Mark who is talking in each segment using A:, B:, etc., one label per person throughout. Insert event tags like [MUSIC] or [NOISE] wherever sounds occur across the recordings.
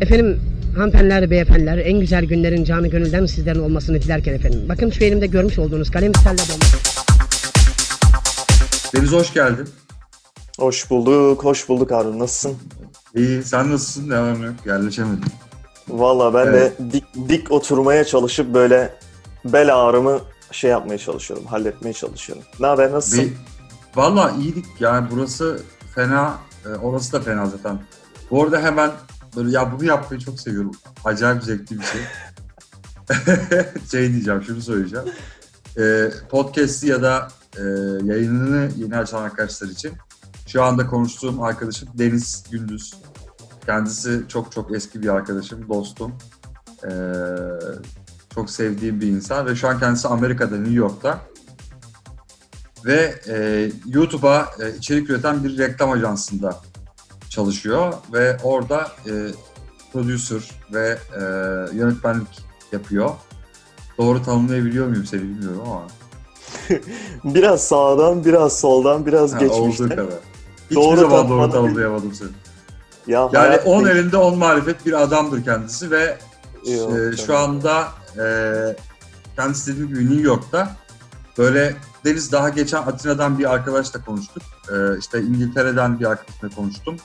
A: Efendim hanımefendiler, beyefendiler en güzel günlerin canı gönülden sizlerin olmasını dilerken efendim. Bakın şu elimde görmüş olduğunuz kalem misalla dolmuş.
B: Deniz hoş geldin.
C: Hoş bulduk, hoş bulduk Harun. Nasılsın?
B: İyi, sen nasılsın? Devam yok, yerleşemedim.
C: Valla ben
B: Evet.
C: de dik, dik oturmaya çalışıp böyle bel ağrımı şey yapmaya çalışıyorum, halletmeye çalışıyorum. Ne haber, nasılsın?
B: Bir, valla iyiydik yani burası fena, e, orası da fena zaten. Bu arada hemen böyle ya bunu yapmayı çok seviyorum. Acayip zevkli bir şey. [LAUGHS] şey diyeceğim, şunu söyleyeceğim. E, podcast'i ya da e, yayınını yeni açan arkadaşlar için şu anda konuştuğum arkadaşım Deniz Gündüz. Kendisi çok çok eski bir arkadaşım, dostum. E, çok sevdiğim bir insan ve şu an kendisi Amerika'da, New York'ta. Ve e, YouTube'a e, içerik üreten bir reklam ajansında çalışıyor ve orada e, producer ve e, yönetmenlik yapıyor. Doğru tanımlayabiliyor muyum seni bilmiyorum ama. [LAUGHS]
C: Biraz sağdan, biraz soldan, biraz
B: Ha, olduğu
C: geçmişten.
B: kadar. Hiçbir
C: Doğru
B: zaman doğru tanımlayamadım seni.
C: Ya
B: Yani
C: hayat
B: 10
C: değil.
B: elinde 10 marifet bir adamdır kendisi ve
C: Yok,
B: e, şu anda e, kendisi dediğim gibi New York'ta böyle Deniz daha geçen Atina'dan bir arkadaşla konuştuk. E, işte İngiltere'den bir arkadaşla konuştum.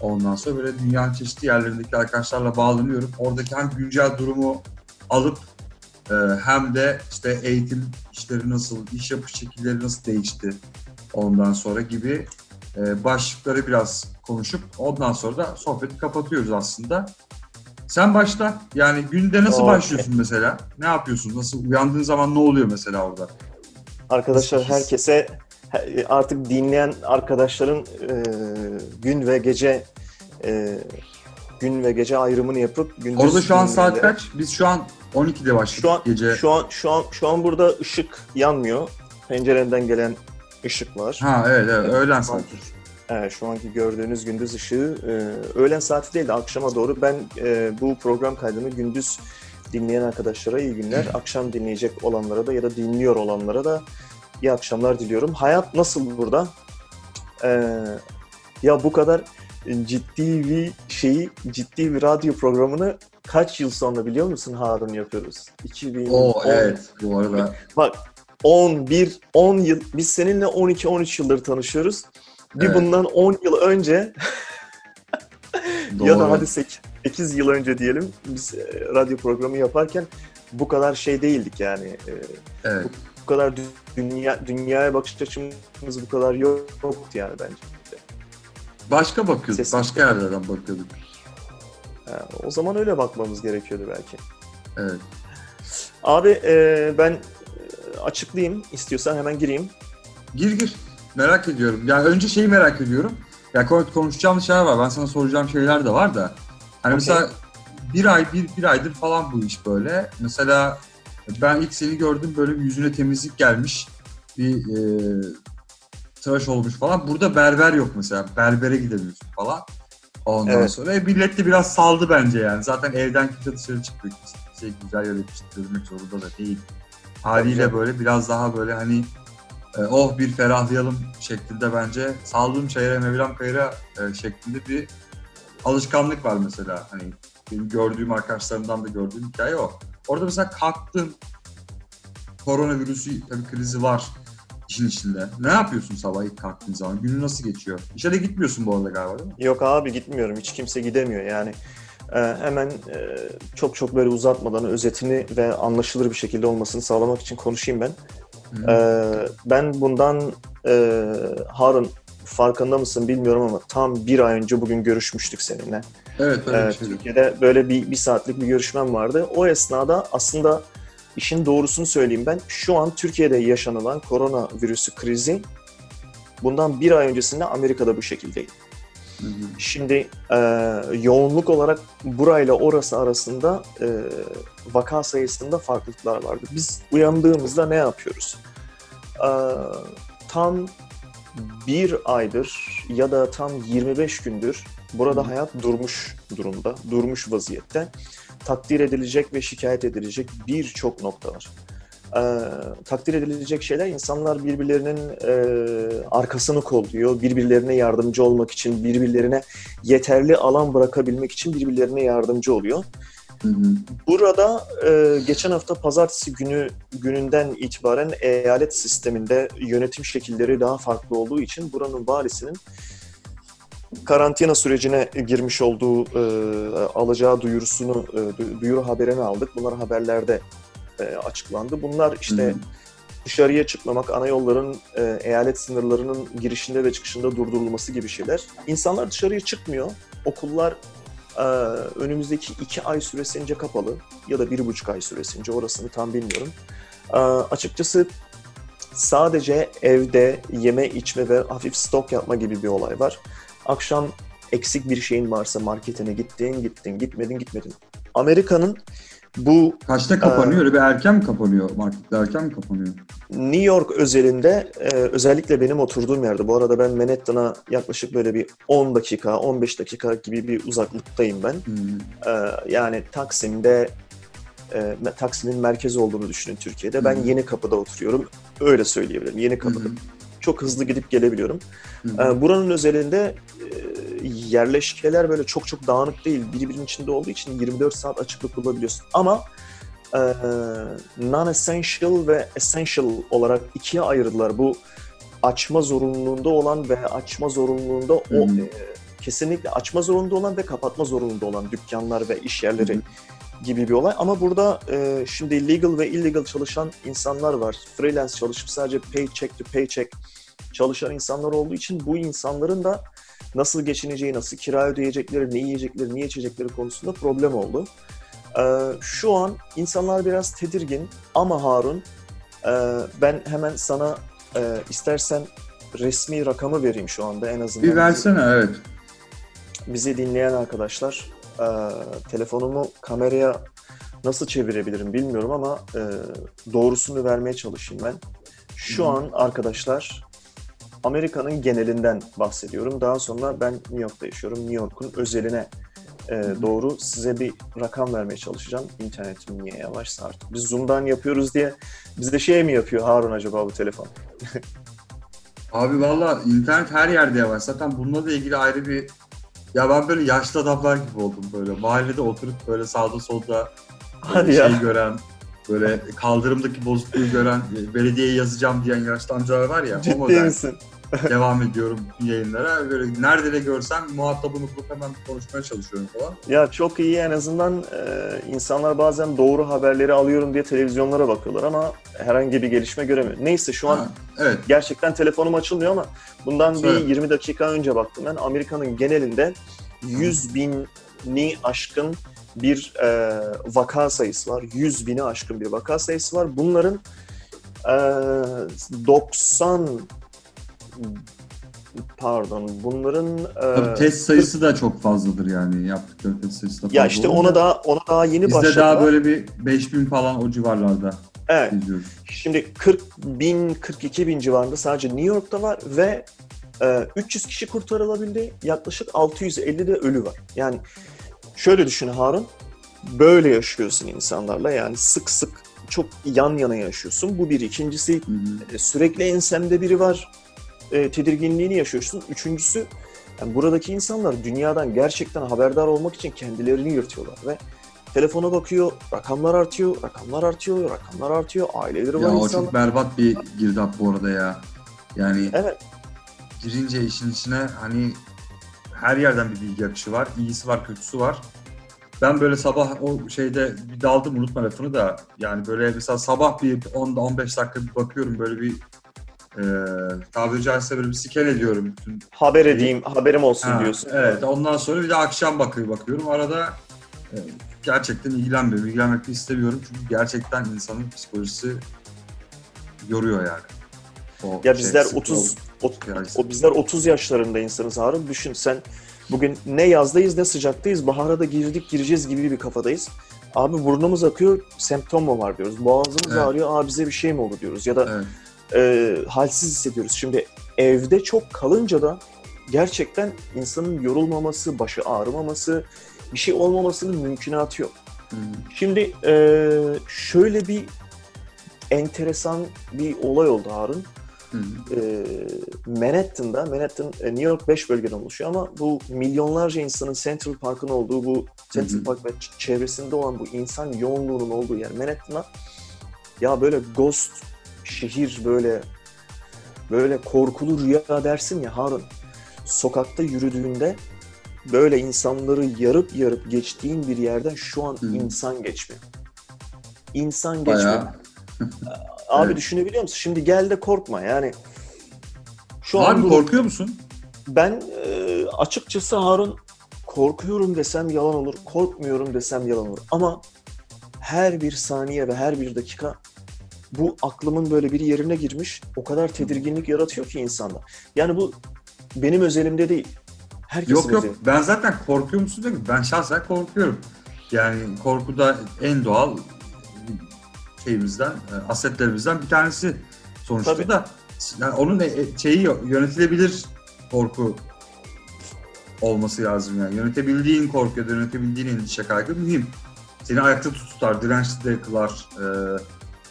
B: Ondan sonra böyle dünyanın çeşitli yerlerindeki arkadaşlarla bağlanıyorum. Oradaki hem güncel durumu alıp e, hem de işte eğitim işleri nasıl, iş yapış şekilleri nasıl değişti ondan sonra gibi e, başlıkları biraz konuşup ondan sonra da sohbeti kapatıyoruz aslında. Sen başla. Yani günde nasıl
C: Okey.
B: başlıyorsun mesela? Ne yapıyorsun? Nasıl uyandığın zaman ne oluyor mesela orada?
C: Arkadaşlar herkese he- artık dinleyen arkadaşların e, gün ve gece e, gün ve gece ayrımını yapıp gündüz
B: Orada şu an saat kaç? Biz şu an 12'de başladık
C: Şu an
B: gece.
C: şu an şu an şu an burada ışık yanmıyor. Pencereden gelen ışık var.
B: Ha evet evet öğlen saati.
C: Evet, şu anki gördüğünüz gündüz ışığı e, öğlen saati değil de akşama doğru. Ben e, bu program kaydını gündüz dinleyen arkadaşlara iyi günler. Akşam dinleyecek olanlara da ya da dinliyor olanlara da iyi akşamlar diliyorum. Hayat nasıl burada? E, ya bu kadar ciddi bir şeyi, ciddi bir radyo programını kaç yıl sonra biliyor musun Harun yapıyoruz? 2010.
B: Oo evet bu arada.
C: Bak 11, 10 yıl, biz seninle 12-13 yıldır tanışıyoruz. Bir
B: Evet.
C: bundan 10 yıl önce [LAUGHS] ya da hadi 8, 8 yıl önce diyelim biz e, radyo programı yaparken bu kadar şey değildik yani. E,
B: Evet.
C: bu kadar dü- dünya dünyaya bakış açımız bu kadar yok- yoktu yani bence.
B: Başka bakıyorduk.
C: Sesim-
B: Başka yerlerden bakıyorduk.
C: Ha, o zaman öyle bakmamız gerekiyordu belki.
B: Evet.
C: Abi e, ben e, açıklayayım istiyorsan hemen gireyim.
B: Gir gir. Merak ediyorum. Yani önce şeyi merak ediyorum. Ya konu- konuşacağım şeyler var. Ben sana soracağım şeyler de var da. Hani
C: Okey.
B: mesela bir ay, bir, bir aydır falan bu iş böyle. Mesela ben ilk seni gördüm böyle bir yüzüne temizlik gelmiş. Bir e, tıraş olmuş falan. Burada berber yok mesela. Berbere gidemiyorsun falan. Ondan
C: Evet.
B: sonra e, millet de biraz saldı bence yani. Zaten evden kimse dışarı çıkmıyor. Kimse şey güzel yere yetiştirmek zorunda da değil. Haliyle
C: canım.
B: böyle biraz daha böyle hani e, oh bir ferahlayalım şeklinde bence saldığım çayıra Mevlam kayıra e, şeklinde bir alışkanlık var mesela. Hani benim gördüğüm arkadaşlarımdan da gördüğüm hikaye o. Orada mesela kalktın koronavirüsü tabii krizi var işin içinde. Ne yapıyorsun sabah ilk kalktığın zaman? Günün nasıl geçiyor? İşe de gitmiyorsun bu arada galiba değil mi?
C: Yok abi gitmiyorum. Hiç kimse gidemiyor yani. Ee, hemen e, çok çok böyle uzatmadan özetini ve anlaşılır bir şekilde olmasını sağlamak için konuşayım ben. Ee, ben bundan e, Harun farkında mısın bilmiyorum ama tam bir ay önce bugün görüşmüştük seninle.
B: Evet bir şey.
C: Türkiye'de böyle bir, bir saatlik bir görüşmem vardı. O esnada aslında işin doğrusunu söyleyeyim ben. Şu an Türkiye'de yaşanılan koronavirüsü krizi bundan bir ay öncesinde Amerika'da bu şekildeydi.
B: Hı hı.
C: Şimdi e, yoğunluk olarak burayla orası arasında e, vaka sayısında farklılıklar vardı. Biz uyandığımızda ne yapıyoruz? E, tam bir aydır ya da tam 25 gündür burada hayat durmuş durumda, durmuş vaziyette. Takdir edilecek ve şikayet edilecek birçok nokta var. e, takdir edilecek şeyler. İnsanlar birbirlerinin e, arkasını kolluyor, birbirlerine yardımcı olmak için, birbirlerine yeterli alan bırakabilmek için birbirlerine yardımcı oluyor.
B: Hı hı.
C: Burada e, geçen hafta pazartesi günü gününden itibaren eyalet sisteminde yönetim şekilleri daha farklı olduğu için buranın valisinin karantina sürecine girmiş olduğu e, alacağı duyurusunu e, du- duyuru haberini aldık. Bunlar haberlerde e, açıklandı. Bunlar işte
B: Hı hı.
C: dışarıya çıkmamak, ana yolların e, eyalet sınırlarının girişinde ve çıkışında durdurulması gibi şeyler. İnsanlar dışarıya çıkmıyor. Okullar e, önümüzdeki iki ay süresince kapalı ya da bir buçuk ay süresince orasını tam bilmiyorum. E, açıkçası sadece evde yeme içme ve hafif stok yapma gibi bir olay var. Akşam eksik bir şeyin varsa marketine gittin, gittin, gitmedin, gitmedin. Amerika'nın bu
B: Kaçta kapanıyor? Öyle bir erken mi kapanıyor? Marketler erken mi kapanıyor?
C: New York özelinde e, özellikle benim oturduğum yerde bu arada ben Manhattan'a yaklaşık böyle bir 10 dakika 15 dakika gibi bir uzaklıktayım ben. E, yani Taksim'de e, Taksim'in merkezi olduğunu düşünün Türkiye'de. Ben
B: hı.
C: Yeni Kapı'da oturuyorum. Öyle söyleyebilirim. Yeni Kapı'da.
B: Hı.
C: Çok hızlı gidip gelebiliyorum. E, buranın özelinde e, yerleşkeler böyle çok çok dağınık değil. Birbirinin içinde olduğu için 24 saat açıklık bulabiliyorsun. Ama e, non-essential ve essential olarak ikiye ayırdılar. Bu açma zorunluluğunda olan ve açma zorunluluğunda o
B: Hı hı.
C: e, kesinlikle açma zorunda olan ve kapatma zorunda olan dükkanlar ve iş yerleri
B: hı.
C: gibi bir olay. Ama burada e, şimdi legal ve illegal çalışan insanlar var. Freelance çalışıp sadece paycheck to paycheck çalışan insanlar olduğu için bu insanların da nasıl geçineceği, nasıl kira ödeyecekleri, ne yiyecekleri, ne içecekleri konusunda problem oldu. Ee, şu an insanlar biraz tedirgin ama Harun e, ben hemen sana e, istersen resmi rakamı vereyim şu anda en azından.
B: Bir versene evet.
C: Bizi dinleyen arkadaşlar e, telefonumu kameraya nasıl çevirebilirim bilmiyorum ama e, doğrusunu vermeye çalışayım ben. Şu an arkadaşlar Amerika'nın genelinden bahsediyorum. Daha sonra ben New York'ta yaşıyorum. New York'un özeline e, doğru size bir rakam vermeye çalışacağım. İnternetim niye yavaşsa artık. Biz Zoom'dan yapıyoruz diye bizde şey mi yapıyor Harun acaba bu telefon? [LAUGHS]
B: Abi valla internet her yerde yavaş. Zaten bununla da ilgili ayrı bir... Ya ben böyle yaşlı adamlar gibi oldum böyle. Mahallede oturup böyle sağda solda
C: Hadi
B: şey
C: ya.
B: gören, böyle kaldırımdaki bozukluğu gören, belediyeye yazacağım diyen yaşlı amcalar var ya. o
C: Ciddi
B: model.
C: misin? [LAUGHS]
B: devam ediyorum yayınlara. Böyle nerede de görsem muhatabını bulup hemen konuşmaya çalışıyorum falan.
C: Ya çok iyi en azından e, insanlar bazen doğru haberleri alıyorum diye televizyonlara bakıyorlar ama herhangi bir gelişme göremiyor. Neyse şu an
B: Ha, evet.
C: gerçekten telefonum açılmıyor ama bundan
B: Söyle.
C: bir 20 dakika önce baktım ben Amerika'nın genelinde 100 bini aşkın bir e, vaka sayısı var. 100 bini aşkın bir vaka sayısı var. Bunların e, 90 pardon bunların e,
B: test sayısı da çok fazladır yani yaptıkları test sayısı da fazla
C: ya işte ona daha ona daha yeni
B: Bizde
C: başladılar.
B: daha böyle bir 5000 falan o civarlarda
C: Evet.
B: izliyoruz.
C: Şimdi 40 bin, 42 bin civarında sadece New York'ta var ve e, 300 kişi kurtarılabildi. Yaklaşık 650 de ölü var. Yani şöyle düşün Harun, böyle yaşıyorsun insanlarla yani sık sık çok yan yana yaşıyorsun. Bu bir. İkincisi
B: Hı hı.
C: e, sürekli ensemde biri var. E, tedirginliğini yaşıyorsun. Üçüncüsü yani buradaki insanlar dünyadan gerçekten haberdar olmak için kendilerini yırtıyorlar ve telefona bakıyor, rakamlar artıyor, rakamlar artıyor, rakamlar artıyor, aileleri var
B: Ya o
C: insanlar.
B: çok berbat bir girdap bu arada ya. Yani
C: Evet,
B: girince işin içine hani her yerden bir bilgi akışı var. İyisi var, kötüsü var. Ben böyle sabah o şeyde bir daldım unutma lafını da yani böyle mesela sabah bir 10-15 dakika bir bakıyorum böyle bir e, tabiri caizse böyle bir scan ediyorum bütün
C: haber edeyim, haberim olsun
B: Ha,
C: diyorsun.
B: Evet. Ondan sonra bir de akşam bakıyor bakıyorum. Arada e, gerçekten ilgilenmiyorum. İlgilenmek de istemiyorum. Çünkü gerçekten insanın psikolojisi yoruyor yani. O
C: Ya
B: şey,
C: bizler
B: sık-
C: 30 o, o bizler 30 yaşlarında insanız Harun. Düşün sen bugün ne yazdayız ne sıcaktayız. Bahara da girdik gireceğiz gibi bir kafadayız. Abi burnumuz akıyor, semptom mu var diyoruz. Boğazımız
B: Evet.
C: ağrıyor, abi bize bir şey mi oldu diyoruz. Ya da
B: Evet.
C: e, halsiz hissediyoruz. Şimdi evde çok kalınca da gerçekten insanın yorulmaması, başı ağrımaması, bir şey olmamasının mümkünatı yok.
B: Hı.
C: Şimdi e, şöyle bir enteresan bir olay oldu Harun. E, Manhattan'da, Manhattan e, New York 5 bölgeden oluşuyor ama bu milyonlarca insanın Central Park'ın olduğu bu Central. Park ve çevresinde olan bu insan yoğunluğunun olduğu yer Manhattan'a ya böyle ghost şehir böyle böyle korkulu rüya dersin ya Harun. Sokakta yürüdüğünde böyle insanları yarıp yarıp geçtiğin bir yerden şu an
B: Hı.
C: insan geçmiyor. İnsan geçmiyor. Abi
B: Evet.
C: düşünebiliyor musun? Şimdi gel de korkma yani. Şu an
B: Abi
C: bu-
B: korkuyor musun?
C: ben e, açıkçası Harun korkuyorum desem yalan olur, korkmuyorum desem yalan olur. Ama her bir saniye ve her bir dakika bu aklımın böyle bir yerine girmiş, o kadar tedirginlik yaratıyor ki insanda. Yani bu benim özelimde değil. Herkesin
B: Yok yok
C: özeli.
B: ben zaten korkuyor musun diyorum. Ben şahsen korkuyorum. Yani korku da en doğal şeyimizden, e, asetlerimizden bir tanesi sonuçta
C: Tabii.
B: da yani onun e- e- şeyi yönetilebilir korku olması lazım yani. Yönetebildiğin korku ya da yönetebildiğin endişe kaygı mühim. Seni ayakta tutar, dirençli de kılar. E,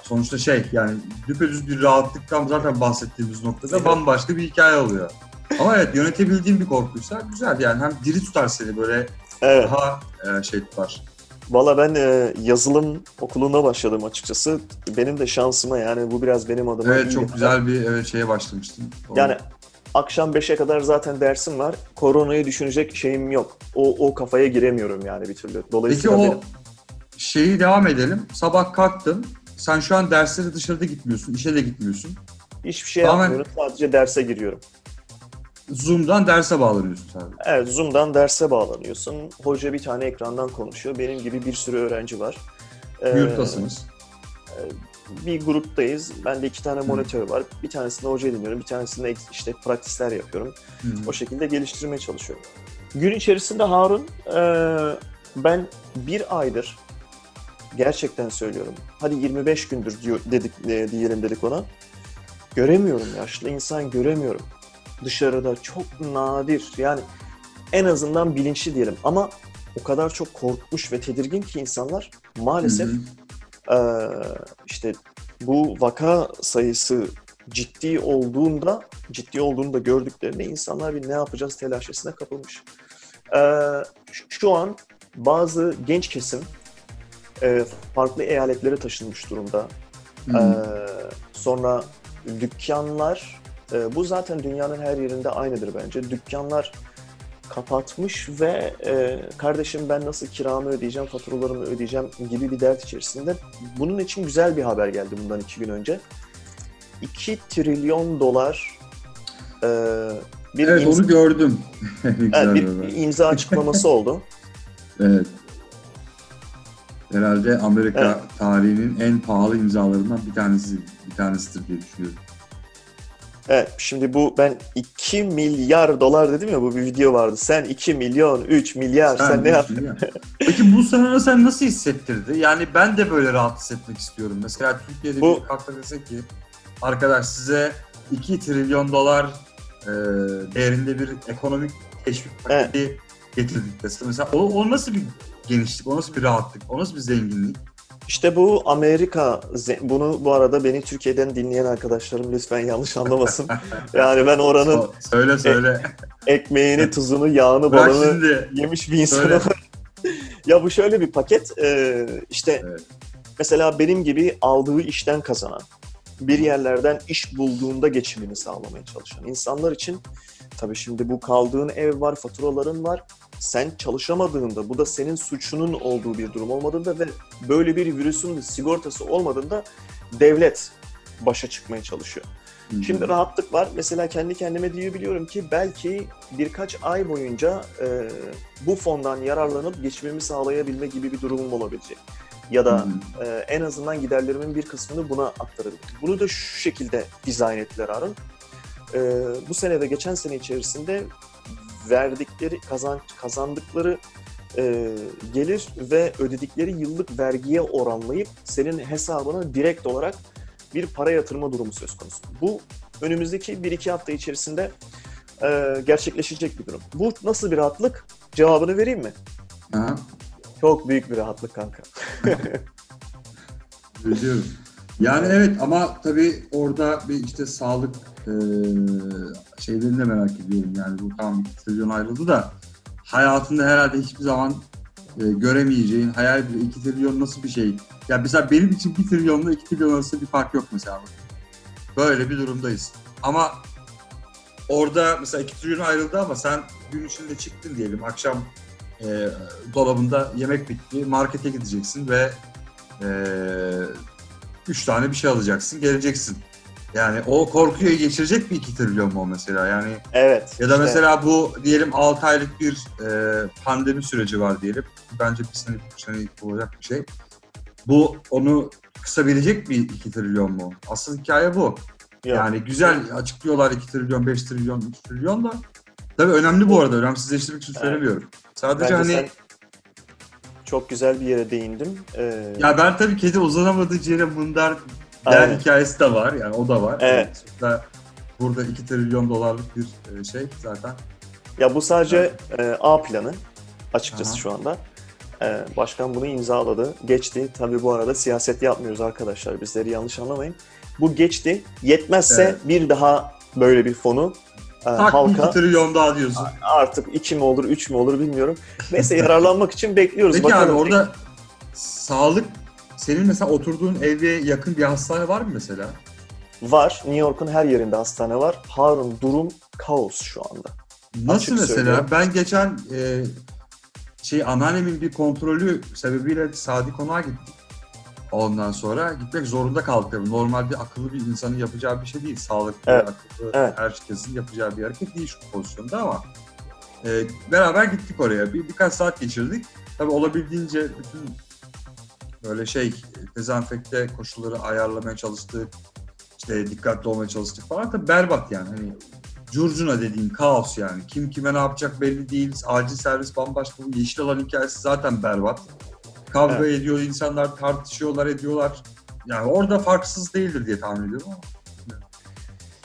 B: sonuçta şey yani düpedüz bir rahatlıktan zaten bahsettiğimiz noktada bambaşka bir hikaye oluyor. Ama evet yönetebildiğin bir korkuysa güzel yani hem diri tutar seni böyle
C: Evet.
B: daha e, şey tutar.
C: Valla ben e, yazılım okuluna başladım açıkçası. Benim de şansıma yani bu biraz benim adıma
B: Evet çok güzel bir evet, şeye başlamıştın. Doğru.
C: Yani akşam 5'e kadar zaten dersim var. Koronayı düşünecek şeyim yok. O, o kafaya giremiyorum yani bir türlü.
B: Peki
C: Dolayısıyla
B: o
C: benim-
B: şeyi devam edelim. Sabah kalktın. Sen şu an derslere dışarıda gitmiyorsun, işe de gitmiyorsun.
C: hiçbir şey
B: Tamamen-
C: yapmıyorum. Sadece derse giriyorum.
B: Zoom'dan derse bağlanıyorsun sen.
C: Evet Zoom'dan derse bağlanıyorsun. Hoca bir tane ekrandan konuşuyor. Benim gibi bir sürü öğrenci var. Ee,
B: Yurttasınız.
C: bir gruptayız. Bende iki tane monitör var. Bir tanesinde hoca dinliyorum. Bir tanesinde işte pratisler yapıyorum.
B: Hı.
C: O şekilde geliştirmeye çalışıyorum. Gün içerisinde Harun, e, ben bir aydır gerçekten söylüyorum. Hadi 25 gündür diyor, dedik e, diyelim dedik ona. Göremiyorum yaşlı insan göremiyorum. Dışarıda çok nadir yani en azından bilinçli diyelim ama o kadar çok korkmuş ve tedirgin ki insanlar maalesef
B: Hı hı.
C: ee, işte bu vaka sayısı ciddi olduğunda ciddi olduğunu da gördüklerinde insanlar bir ne yapacağız telaşesine kapılmış. Ee, şu an bazı genç kesim e, farklı eyaletlere taşınmış durumda. Ee, sonra dükkanlar, e, bu zaten dünyanın her yerinde aynıdır bence. Dükkanlar kapatmış ve e, kardeşim ben nasıl kiramı ödeyeceğim, faturalarımı ödeyeceğim gibi bir dert içerisinde. Bunun için güzel bir haber geldi bundan iki gün önce. 2 trilyon dolar e, bir,
B: evet
C: imza,
B: onu gördüm. [LAUGHS]
C: Evet, bir imza açıklaması oldu. [LAUGHS]
B: Evet. Herhalde Amerika
C: Evet.
B: tarihinin en pahalı imzalarından bir tanesi bir tanesidir diye düşünüyorum.
C: Evet, şimdi bu ben 2 milyar dolar dedim ya bu bir video vardı. Sen 2 milyon, 3 milyar sen, ne
B: düşün
C: yaptın?
B: ya. [LAUGHS] Peki bu sana sen nasıl hissettirdi? Yani ben de böyle rahat hissetmek istiyorum. Mesela Türkiye'de
C: Bu-
B: bir kalkta dese ki arkadaş size 2 trilyon dolar e, değerinde bir ekonomik teşvik paketi getirdik dese. Mesela o, o nasıl bir genişlik, o nasıl bir rahatlık, o nasıl bir zenginlik?
C: İşte bu Amerika, bunu bu arada beni Türkiye'den dinleyen arkadaşlarım lütfen yanlış anlamasın. [LAUGHS] Yani ben oranın
B: söyle söyle.
C: ekmeğini, tuzunu, yağını,
B: Bırak
C: balını
B: şimdi.
C: yemiş bir insanım. [LAUGHS] ya bu şöyle bir paket, işte
B: Evet.
C: mesela benim gibi aldığı işten kazanan, bir yerlerden iş bulduğunda geçimini sağlamaya çalışan insanlar için tabii şimdi bu kaldığın ev var, faturaların var. Sen çalışamadığında, bu da senin suçunun olduğu bir durum olmadığında ve böyle bir virüsün sigortası olmadığında devlet başa çıkmaya çalışıyor.
B: Hı hı.
C: Şimdi rahatlık var. Mesela kendi kendime diyebiliyorum ki belki birkaç ay boyunca e, bu fondan yararlanıp geçimimi sağlayabilme gibi bir durumum olabilecek. Ya da
B: Hı hı.
C: e, en azından giderlerimin bir kısmını buna aktarabilirim. Bunu da şu şekilde dizayn ettiler Harun. E, bu sene ve geçen sene içerisinde verdikleri, kazan, kazandıkları e, gelir ve ödedikleri yıllık vergiye oranlayıp senin hesabına direkt olarak bir para yatırma durumu söz konusu. Bu önümüzdeki 1-2 hafta içerisinde e, gerçekleşecek bir durum. Bu nasıl bir rahatlık? Cevabını vereyim mi?
B: Aha,
C: Çok büyük bir rahatlık kanka.
B: biliyorum. [LAUGHS] Yani evet ama tabii orada bir işte sağlık e, şeylerini de merak ediyorum. Yani bu tamam 2 trilyon ayrıldı da hayatında herhalde hiçbir zaman e, göremeyeceğin hayal bile 2 trilyon nasıl bir şey? Ya mesela benim için 1 trilyonla 2 trilyon arasında bir fark yok mesela. Böyle bir durumdayız. Ama orada mesela 2 trilyon ayrıldı ama sen gün içinde çıktın diyelim. Akşam e, dolabında yemek bitti. Markete gideceksin ve e, üç tane bir şey alacaksın. Geleceksin. Yani o korkuyu geçirecek mi 2 trilyon mu mesela? Yani
C: Evet.
B: ya da
C: işte.
B: mesela bu diyelim 6 aylık bir e, pandemi süreci var diyelim. Bence bir sene, bir sene olacak bir şey. Bu onu kısabilecek mi 2 trilyon mu? Asıl hikaye bu.
C: Yok.
B: Yani güzel açıklıyorlar 2 trilyon, 5 trilyon, 3 trilyon da. Tabii önemli bu arada. Önemsizleştirmek için
C: Evet.
B: söylemiyorum. Sadece
C: Bence
B: hani
C: sen çok güzel bir yere değindim. Ee,
B: ya ben tabii kedi uzanamadığı ciğere mındar der hikayesi de var. Yani o da var.
C: Evet.
B: Sonuçta burada 2 trilyon dolarlık bir e, şey zaten.
C: Ya bu sadece e, A planı açıkçası
B: Aha.
C: şu anda. E, başkan bunu imzaladı. Geçti. Tabii bu arada siyaset yapmıyoruz arkadaşlar. Bizleri yanlış anlamayın. Bu geçti. Yetmezse
B: Evet.
C: bir daha böyle bir fonu
B: Tak
C: halka
B: 2 trilyon daha diyorsun.
C: artık iki mi olur, üç mü olur bilmiyorum. Neyse yararlanmak için bekliyoruz.
B: Peki abi
C: Bakalım.
B: orada sağlık senin mesela oturduğun eve yakın bir hastane var mı mesela?
C: var. New York'un her yerinde hastane var. Harun durum kaos şu anda.
B: Nasıl
C: Açık
B: mesela?
C: söylüyorum.
B: Ben geçen e, şey anneannemin bir kontrolü sebebiyle Sadi Konağa gittim. Ondan sonra gitmek zorunda kaldık. tabii. Normalde akıllı bir insanın yapacağı bir şey değil. Sağlıklı,
C: Evet,
B: akıllı,
C: evet.
B: herkesin yapacağı bir hareket değil şu pozisyonda ama e, beraber gittik oraya. Bir, birkaç saat geçirdik. Tabii olabildiğince bütün böyle şey dezenfekte koşulları ayarlamaya çalıştık. İşte dikkatli olmaya çalıştık falan. Tabii berbat yani. Hani curcuna dediğin kaos yani. Kim kime ne yapacak belli değil. Acil servis bambaşka. Bu yeşil alan hikayesi zaten berbat. Kavga ediyor insanlar, tartışıyorlar, ediyorlar. Yani orada farksız değildir diye tahmin ediyorum ama.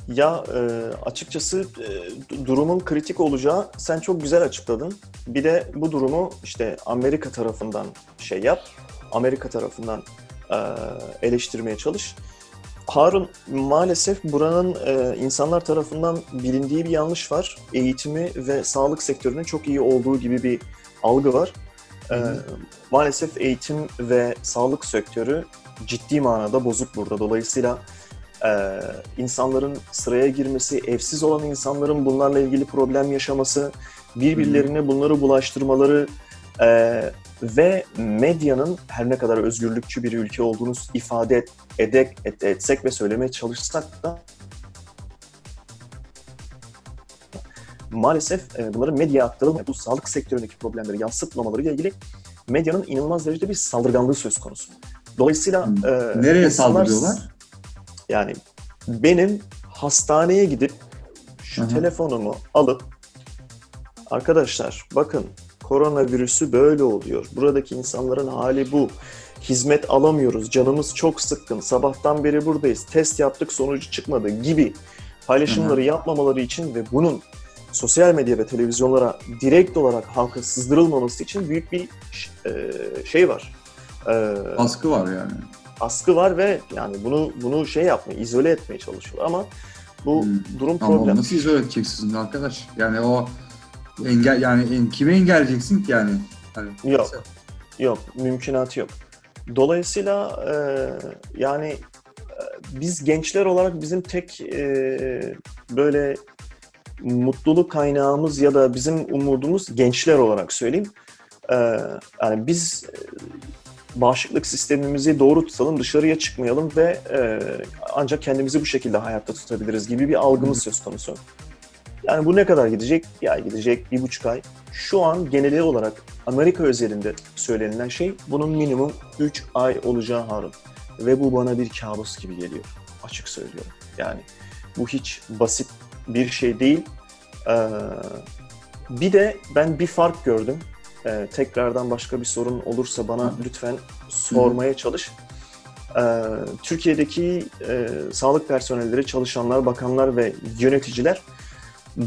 C: Ya e, açıkçası e, du- durumun kritik olacağı sen çok güzel açıkladın. Bir de bu durumu işte Amerika tarafından şey yap, Amerika tarafından e, eleştirmeye çalış. Harun maalesef buranın e, insanlar tarafından bilindiği bir yanlış var. Eğitimi ve sağlık sektörünün çok iyi olduğu gibi bir algı var. E. maalesef eğitim ve sağlık sektörü ciddi manada bozuk burada. Dolayısıyla e, insanların sıraya girmesi, evsiz olan insanların bunlarla ilgili problem yaşaması, birbirlerine bunları bulaştırmaları e, ve medyanın her ne kadar özgürlükçü bir ülke olduğunu ifade et, edek, et- etsek ve söylemeye çalışsak da maalesef e, bunların medyaya aktarılmayan, bu sağlık sektöründeki problemleri yansıtmamaları ile ilgili medyanın inanılmaz derecede bir saldırganlığı söz konusu. Dolayısıyla
B: Hmm.
C: e,
B: Nereye
C: insanlar-
B: saldırıyorlar?
C: Yani benim hastaneye gidip şu
B: hı.
C: telefonumu alıp arkadaşlar bakın koronavirüsü böyle oluyor. Buradaki insanların hali bu. Hizmet alamıyoruz. Canımız çok sıkkın. Sabahtan beri buradayız. Test yaptık sonucu çıkmadı gibi paylaşımları yapmamaları için ve bunun sosyal medya ve televizyonlara direkt olarak halka sızdırılmaması için büyük bir e, şey var. E,
B: Baskı var yani.
C: askı var ve yani bunu bunu şey yapmaya, izole etmeye çalışıyorlar ama bu
B: Hmm.
C: durum
B: Ama
C: problem.
B: nasıl izole edeceksin arkadaş? Yani o engel yani kime engelleyeceksin ki yani? Hani,
C: Yok. Yok, mümkünatı yok. Dolayısıyla e, yani e, biz gençler olarak bizim tek e, böyle mutluluk kaynağımız ya da bizim umudumuz gençler olarak söyleyeyim. E, yani biz e, bağışıklık sistemimizi doğru tutalım, dışarıya çıkmayalım ve e, ancak kendimizi bu şekilde hayatta tutabiliriz gibi bir algımız söz konusu. Yani bu ne kadar gidecek? Ay gidecek, bir buçuk ay. Şu an geneli olarak Amerika özelinde söylenilen şey bunun minimum 3 ay olacağı Harun. Ve bu bana bir kabus gibi geliyor. Açık söylüyorum. Yani bu hiç basit bir şey değil. Ee, bir de ben bir fark gördüm. Ee, tekrardan başka bir sorun olursa bana lütfen sormaya çalış. Ee, Türkiye'deki e, sağlık personelleri, çalışanlar, bakanlar ve yöneticiler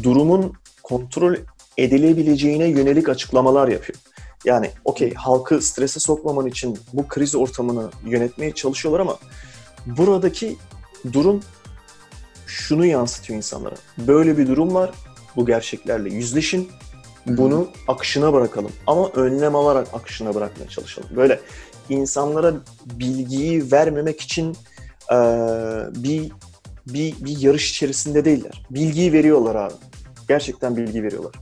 C: durumun kontrol edilebileceğine yönelik açıklamalar yapıyor. Yani okey halkı strese sokmaman için bu kriz ortamını yönetmeye çalışıyorlar ama buradaki durum şunu yansıtıyor insanlara. Böyle bir durum var. Bu gerçeklerle yüzleşin. Bunu akışına bırakalım. Ama önlem alarak akışına bırakmaya çalışalım. Böyle insanlara bilgiyi vermemek için eee, bir bir bir yarış içerisinde değiller. Bilgiyi veriyorlar abi. Gerçekten bilgi veriyorlar.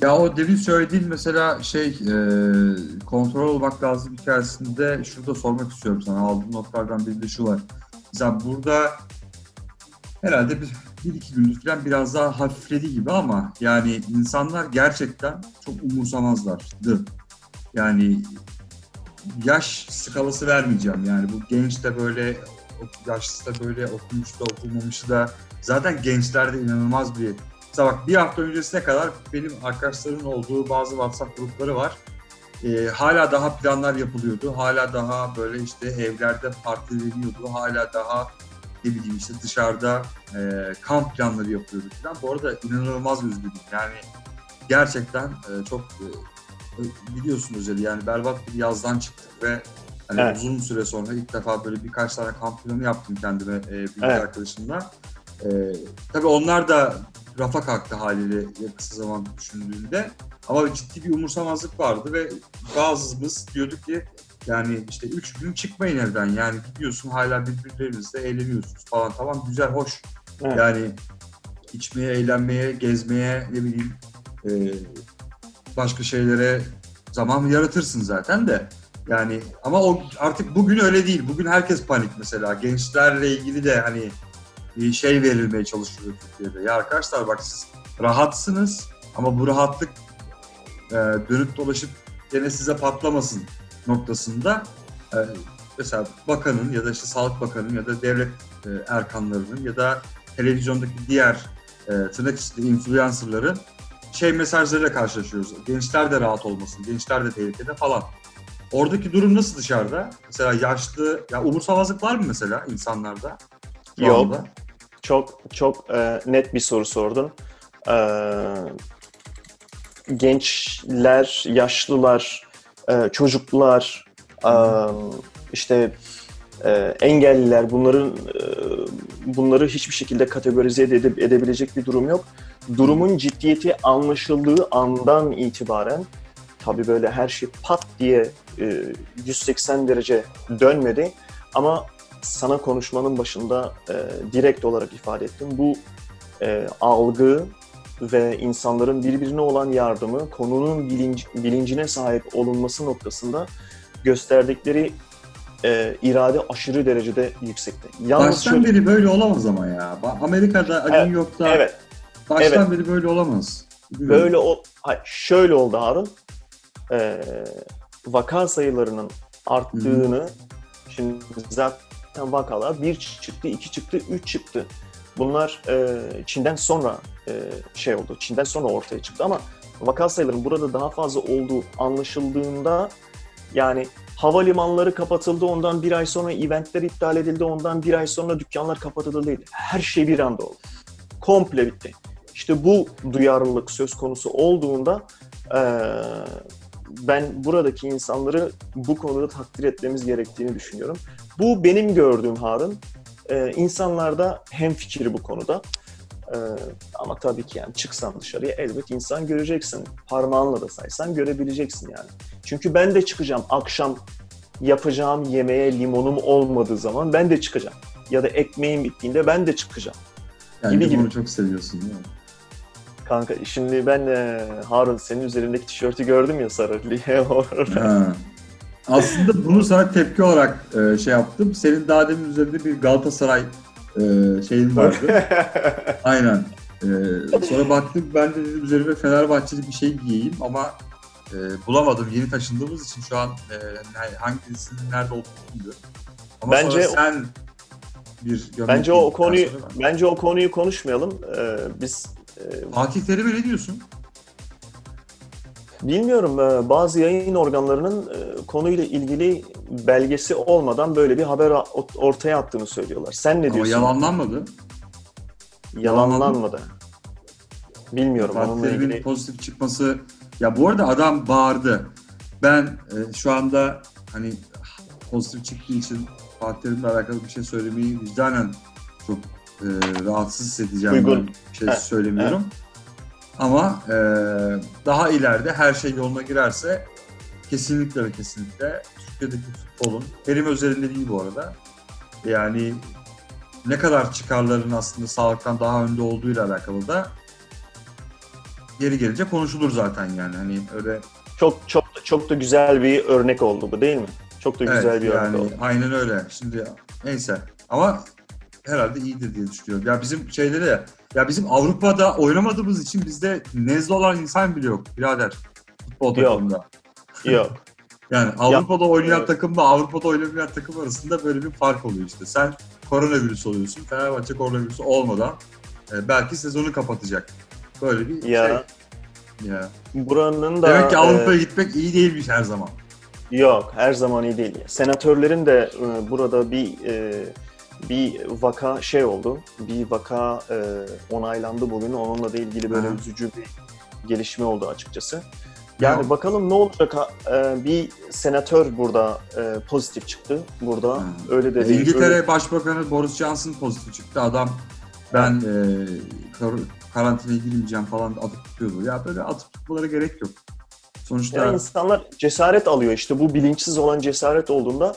B: Ya o demin söylediğin mesela şey e, kontrol olmak lazım hikayesinde şurada sormak istiyorum sana. Aldığım notlardan biri de şu var. Mesela burada herhalde bir, bir iki gündür falan biraz daha hafifledi gibi ama yani insanlar gerçekten çok umursamazlardı. Yani yaş skalası vermeyeceğim yani bu genç de böyle yaşlısı da böyle okumuş da okumamış da zaten gençlerde inanılmaz bir Mesela bak bir hafta öncesine kadar benim arkadaşlarımın olduğu bazı WhatsApp grupları var. Ee, hala daha planlar yapılıyordu. Hala daha böyle işte evlerde partileniyordu. Hala daha ne bileyim işte dışarıda e, kamp planları yapıyordu falan. Bu arada inanılmaz üzgünüm. Yani gerçekten e, çok e, biliyorsun Özel'i yani berbat bir yazdan çıktık ve hani
C: Evet.
B: uzun süre sonra ilk defa böyle birkaç tane kamp planı yaptım kendime e, bir iki
C: Evet.
B: arkadaşımla. E, tabii onlar da rafa kalktı haliyle kısa zaman düşündüğünde. Ama ciddi bir umursamazlık vardı ve bazımız diyorduk ki yani işte üç gün çıkmayın evden yani gidiyorsun hala birbirlerinizle eğleniyorsunuz falan tamam güzel hoş.
C: Evet.
B: Yani içmeye, eğlenmeye, gezmeye ne bileyim e, başka şeylere zaman yaratırsın zaten de. Yani ama o artık bugün öyle değil. Bugün herkes panik mesela. Gençlerle ilgili de hani şey verilmeye çalışılıyor Türkiye'de. Ya arkadaşlar bak siz rahatsınız ama bu rahatlık e, dönüp dolaşıp gene size patlamasın noktasında e, mesela bakanın ya da işte sağlık bakanının ya da devlet e, erkanlarının ya da televizyondaki diğer e, tırnak içinde influencerların şey mesajlarıyla karşılaşıyoruz. Gençler de rahat olmasın, gençler de tehlikede falan. Oradaki durum nasıl dışarıda? Mesela yaşlı, ya umursamazlık var mı mesela insanlarda?
C: Yok.
B: anda?
C: Çok çok e, net bir soru sordun. E, gençler, yaşlılar, e, çocuklar, e, işte e, engelliler bunların e, bunları hiçbir şekilde kategorize ede- edebilecek bir durum yok. Durumun ciddiyeti anlaşıldığı andan itibaren tabii böyle her şey pat diye e, 180 derece dönmedi ama sana konuşmanın başında e, direkt olarak ifade ettim. Bu e, algı ve insanların birbirine olan yardımı, konunun bilinç, bilincine sahip olunması noktasında gösterdikleri e, irade aşırı derecede yüksekte. Yalnız
B: Baştan
C: şöyle-
B: beri böyle olamaz ama ya. Amerika'da,
C: Evet,
B: New York'ta
C: evet,
B: baştan beri böyle olamaz. Bilmiyorum.
C: böyle o, hayır, şöyle oldu Harun. E, vaka sayılarının arttığını, şimdi zaten vakalar bir çıktı, iki çıktı, üç çıktı. Bunlar e, Çin'den sonra e, şey oldu, Çin'den sonra ortaya çıktı ama vaka sayılarının burada daha fazla olduğu anlaşıldığında yani havalimanları kapatıldı, ondan bir ay sonra eventler iptal edildi, ondan bir ay sonra dükkanlar kapatıldı. Her şey bir anda oldu. Komple bitti. İşte bu duyarlılık söz konusu olduğunda eee, ben buradaki insanları bu konuda takdir etmemiz gerektiğini düşünüyorum. Bu benim gördüğüm Harun. Ee, insanlarda hemfikir bu konuda. Ee, ama tabii ki yani çıksan dışarıya elbet insan göreceksin. Parmağınla da saysan görebileceksin yani. Çünkü ben de çıkacağım akşam yapacağım yemeğe limonum olmadığı zaman ben de çıkacağım. Ya da ekmeğim bittiğinde ben de çıkacağım.
B: yani
C: gibi
B: limonu
C: gibi.
B: çok seviyorsun değil mi?
C: Kanka şimdi ben e, Harun senin üzerindeki tişörtü gördüm ya sarı. [LAUGHS]
B: Aslında bunu sana tepki olarak e, şey yaptım. Senin daha demin üzerinde bir Galatasaray e, şeyin vardı. [LAUGHS] Aynen. E, sonra baktım ben de dedim üzerime Fenerbahçeli bir şey giyeyim ama e, bulamadım. Yeni taşındığımız için şu an e, yani hangisinin nerede olduğunu bilmiyorum. Ama
C: Bence
B: sonra sen bir
C: bence o konuyu
B: ben-
C: bence o konuyu konuşmayalım. Ee, biz e,
B: Fatih Terim'e ne diyorsun?
C: Bilmiyorum e, bazı yayın organlarının e, konuyla ilgili belgesi olmadan böyle bir haber ortaya attığını söylüyorlar. Sen ne
B: Ama
C: diyorsun?
B: yalanlanmadı.
C: Yalanlanmadı. Bilmiyorum
B: Fatih
C: ilgili.
B: pozitif çıkması. Ya bu arada adam bağırdı. Ben e, şu anda hani pozitif çıktığı için Fatih Terim'le alakalı bir şey söylemeyi vicdanen çok e, rahatsız hissedeceğim.
C: Uygun.
B: Bir şey
C: Evet,
B: söylemiyorum. Ama e, daha ileride her şey yoluna girerse kesinlikle ve kesinlikle Türkiye'deki futbolun, Terim özelinde değil bu arada. Yani ne kadar çıkarların aslında sağlıktan daha önde olduğuyla alakalı da geri gelince konuşulur zaten yani. Hani öyle
C: Çok çok çok da güzel bir örnek oldu bu değil mi? Çok da güzel
B: Evet,
C: bir örnek
B: yani
C: oldu.
B: aynen öyle. Şimdi neyse ama herhalde iyidir diye düşünüyorum. Ya bizim şeyleri ya bizim Avrupa'da oynamadığımız için bizde nezle olan insan bile yok birader futbol
C: Yok.
B: takımında.
C: Yok. [LAUGHS]
B: Yani Avrupa'da oynayan
C: evet.
B: takımla Avrupa'da oynamayan takım arasında böyle bir fark oluyor işte. Sen koronavirüs oluyorsun. Fenerbahçe koronavirüsü olmadan e, belki sezonu kapatacak. Böyle bir
C: Ya.
B: şey. Ya.
C: Buranın da
B: Demek ki
C: e,
B: Avrupa'ya gitmek iyi değilmiş her zaman.
C: Yok, her zaman iyi değil. Senatörlerin de e, burada bir e, bir vaka şey oldu. Bir vaka e, onaylandı bugün. Onunla da ilgili böyle
B: Hı.
C: üzücü bir gelişme oldu açıkçası. Yani
B: Ya.
C: bakalım ne olacak? e, bir senatör burada e, pozitif çıktı. Burada
B: Hı.
C: öyle de değil.
B: İngiltere
C: öyle-
B: Başbakanı Boris Johnson pozitif çıktı. Adam ben e, kar- karantinaya girmeyeceğim falan atıp tutuyordu. Ya böyle atıp tutmalara gerek yok. Sonuçta
C: Yani insanlar cesaret alıyor işte bu bilinçsiz olan cesaret olduğunda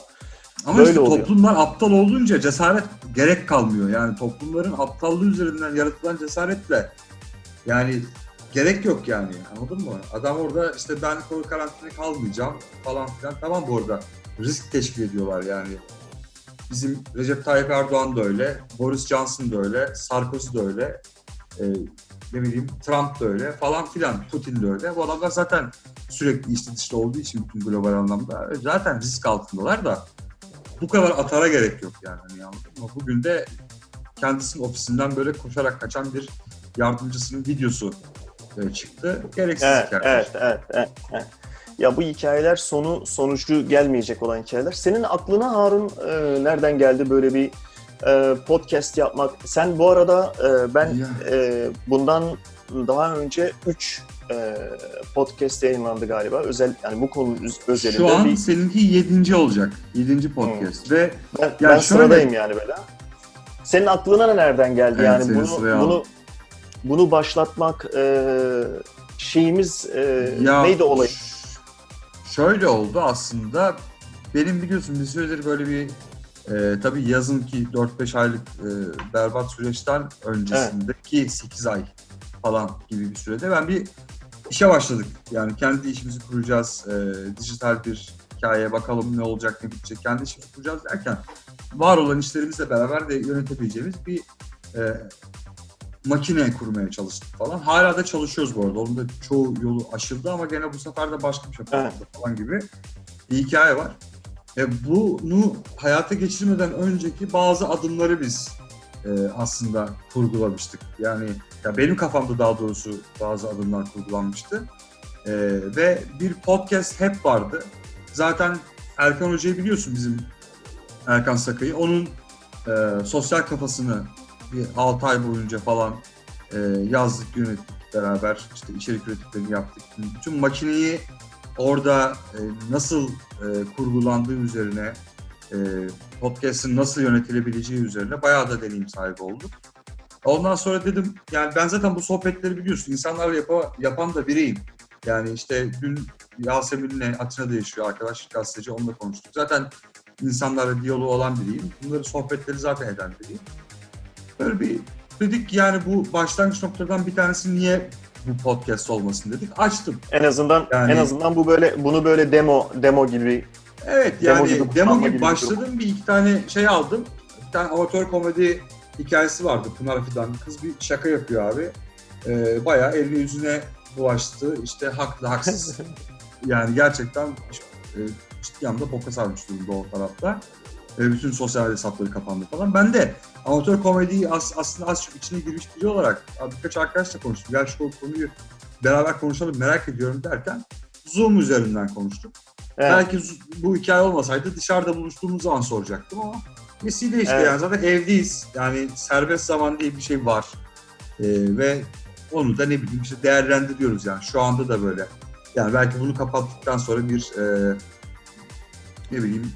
B: ama
C: böyle
B: işte
C: oluyor.
B: toplumlar aptal olunca cesaret gerek kalmıyor. Yani toplumların aptallığı üzerinden yaratılan cesaretle yani gerek yok yani. Anladın mı? Adam orada işte ben kor- karantinaya kalmayacağım falan filan. Tamam bu arada risk teşkil ediyorlar yani. Bizim Recep Tayyip Erdoğan da öyle, Boris Johnson da öyle, Sarkozy da öyle, e, ne bileyim Trump da öyle falan filan, Putin de öyle. Bu adamlar zaten sürekli içli dışlı olduğu için bütün global anlamda zaten risk altındalar da bu kadar atara gerek yok yani. Hani anladın mı? Bugün de kendisinin ofisinden böyle koşarak kaçan bir yardımcısının videosu e, çıktı. Gereksiz
C: Evet,
B: hikayeler.
C: evet, evet, evet, evet. Ya bu hikayeler sonu sonucu gelmeyecek olan hikayeler. Senin aklına Harun e, nereden geldi böyle bir e, podcast yapmak? Sen bu arada e, ben
B: Ya.
C: e, bundan daha önce 3 e, podcast yayınlandı galiba. Özel yani bu konu özelinde
B: Şu an
C: bir
B: seninki yedinci olacak. Yedinci podcast ve
C: ben,
B: Ya
C: ben
B: şöyle-
C: sıradayım yani böyle. Senin aklına nereden geldi
B: Evet,
C: yani bunu
B: aldım.
C: bunu bunu başlatmak e, şeyimiz e,
B: Ya,
C: neydi olay?
B: Şöyle oldu aslında. Benim biliyorsun bir süredir böyle bir e, tabii yazın ki 4-5 aylık e, berbat süreçten öncesindeki 8 ay falan gibi bir sürede ben bir işe başladık. Yani kendi işimizi kuracağız. E, dijital bir hikaye bakalım ne olacak ne bitecek. Kendi işimizi kuracağız derken var olan işlerimizle beraber de yönetebileceğimiz bir e, makine kurmaya çalıştık falan. Hala da çalışıyoruz bu arada. Onun da çoğu yolu aşıldı ama gene bu sefer de başka bir şey
C: Evet.
B: falan gibi bir hikaye var. E, bunu hayata geçirmeden önceki bazı adımları biz e, aslında kurgulamıştık. Yani ya benim kafamda daha doğrusu bazı adımlar kurgulanmıştı. E, ve bir podcast hep vardı. Zaten Erkan Hoca'yı biliyorsun bizim Erkan Sakay'ı. Onun e, sosyal kafasını bir 6 ay boyunca falan e, yazdık, yönettik beraber. işte içerik üretimlerini yaptık. Bütün makineyi orada e, nasıl e, kurgulandığı üzerine, e, podcast'ın nasıl yönetilebileceği üzerine bayağı da deneyim sahibi olduk. Ondan sonra dedim, yani ben zaten bu sohbetleri biliyorsun, insanlarla yapa, yapan da biriyim. Yani işte dün Yasemin'le Atina'da yaşıyor arkadaş gazeteci, onunla konuştuk. Zaten insanlarla diyaloğu olan biriyim. Bunları sohbetleri zaten eden biriyim. Böyle bir dedik yani bu başlangıç noktadan bir tanesi niye bu podcast olmasın dedik. Açtım.
C: En azından
B: Yani-
C: en azından bu böyle bunu böyle demo demo gibi
B: Evet yani demo, gibi başladım. Bir iki tane şey aldım. Bir tane amatör komedi hikayesi vardı Pınar Fidan. Kız bir şaka yapıyor abi. Ee, bayağı elini yüzüne bulaştı. İşte haklı haksız. [LAUGHS] yani gerçekten e, ciddi anlamda boka sarmış durumda o tarafta. E, bütün sosyal hesapları kapandı falan. Ben de amatör komediyi as, aslında az çok içine girmiş biri olarak birkaç arkadaşla konuştum. Gel şu konuyu beraber konuşalım merak ediyorum derken Zoom üzerinden konuştuk.
C: Evet.
B: Belki bu hikaye olmasaydı dışarıda buluştuğumuz zaman soracaktım ama vesile işte
C: Evet.
B: yani zaten evdeyiz. Yani serbest zaman diye bir şey var. Ee, ve onu da ne bileyim işte değerlendiriyoruz yani şu anda da böyle. Yani belki bunu kapattıktan sonra bir e, ne bileyim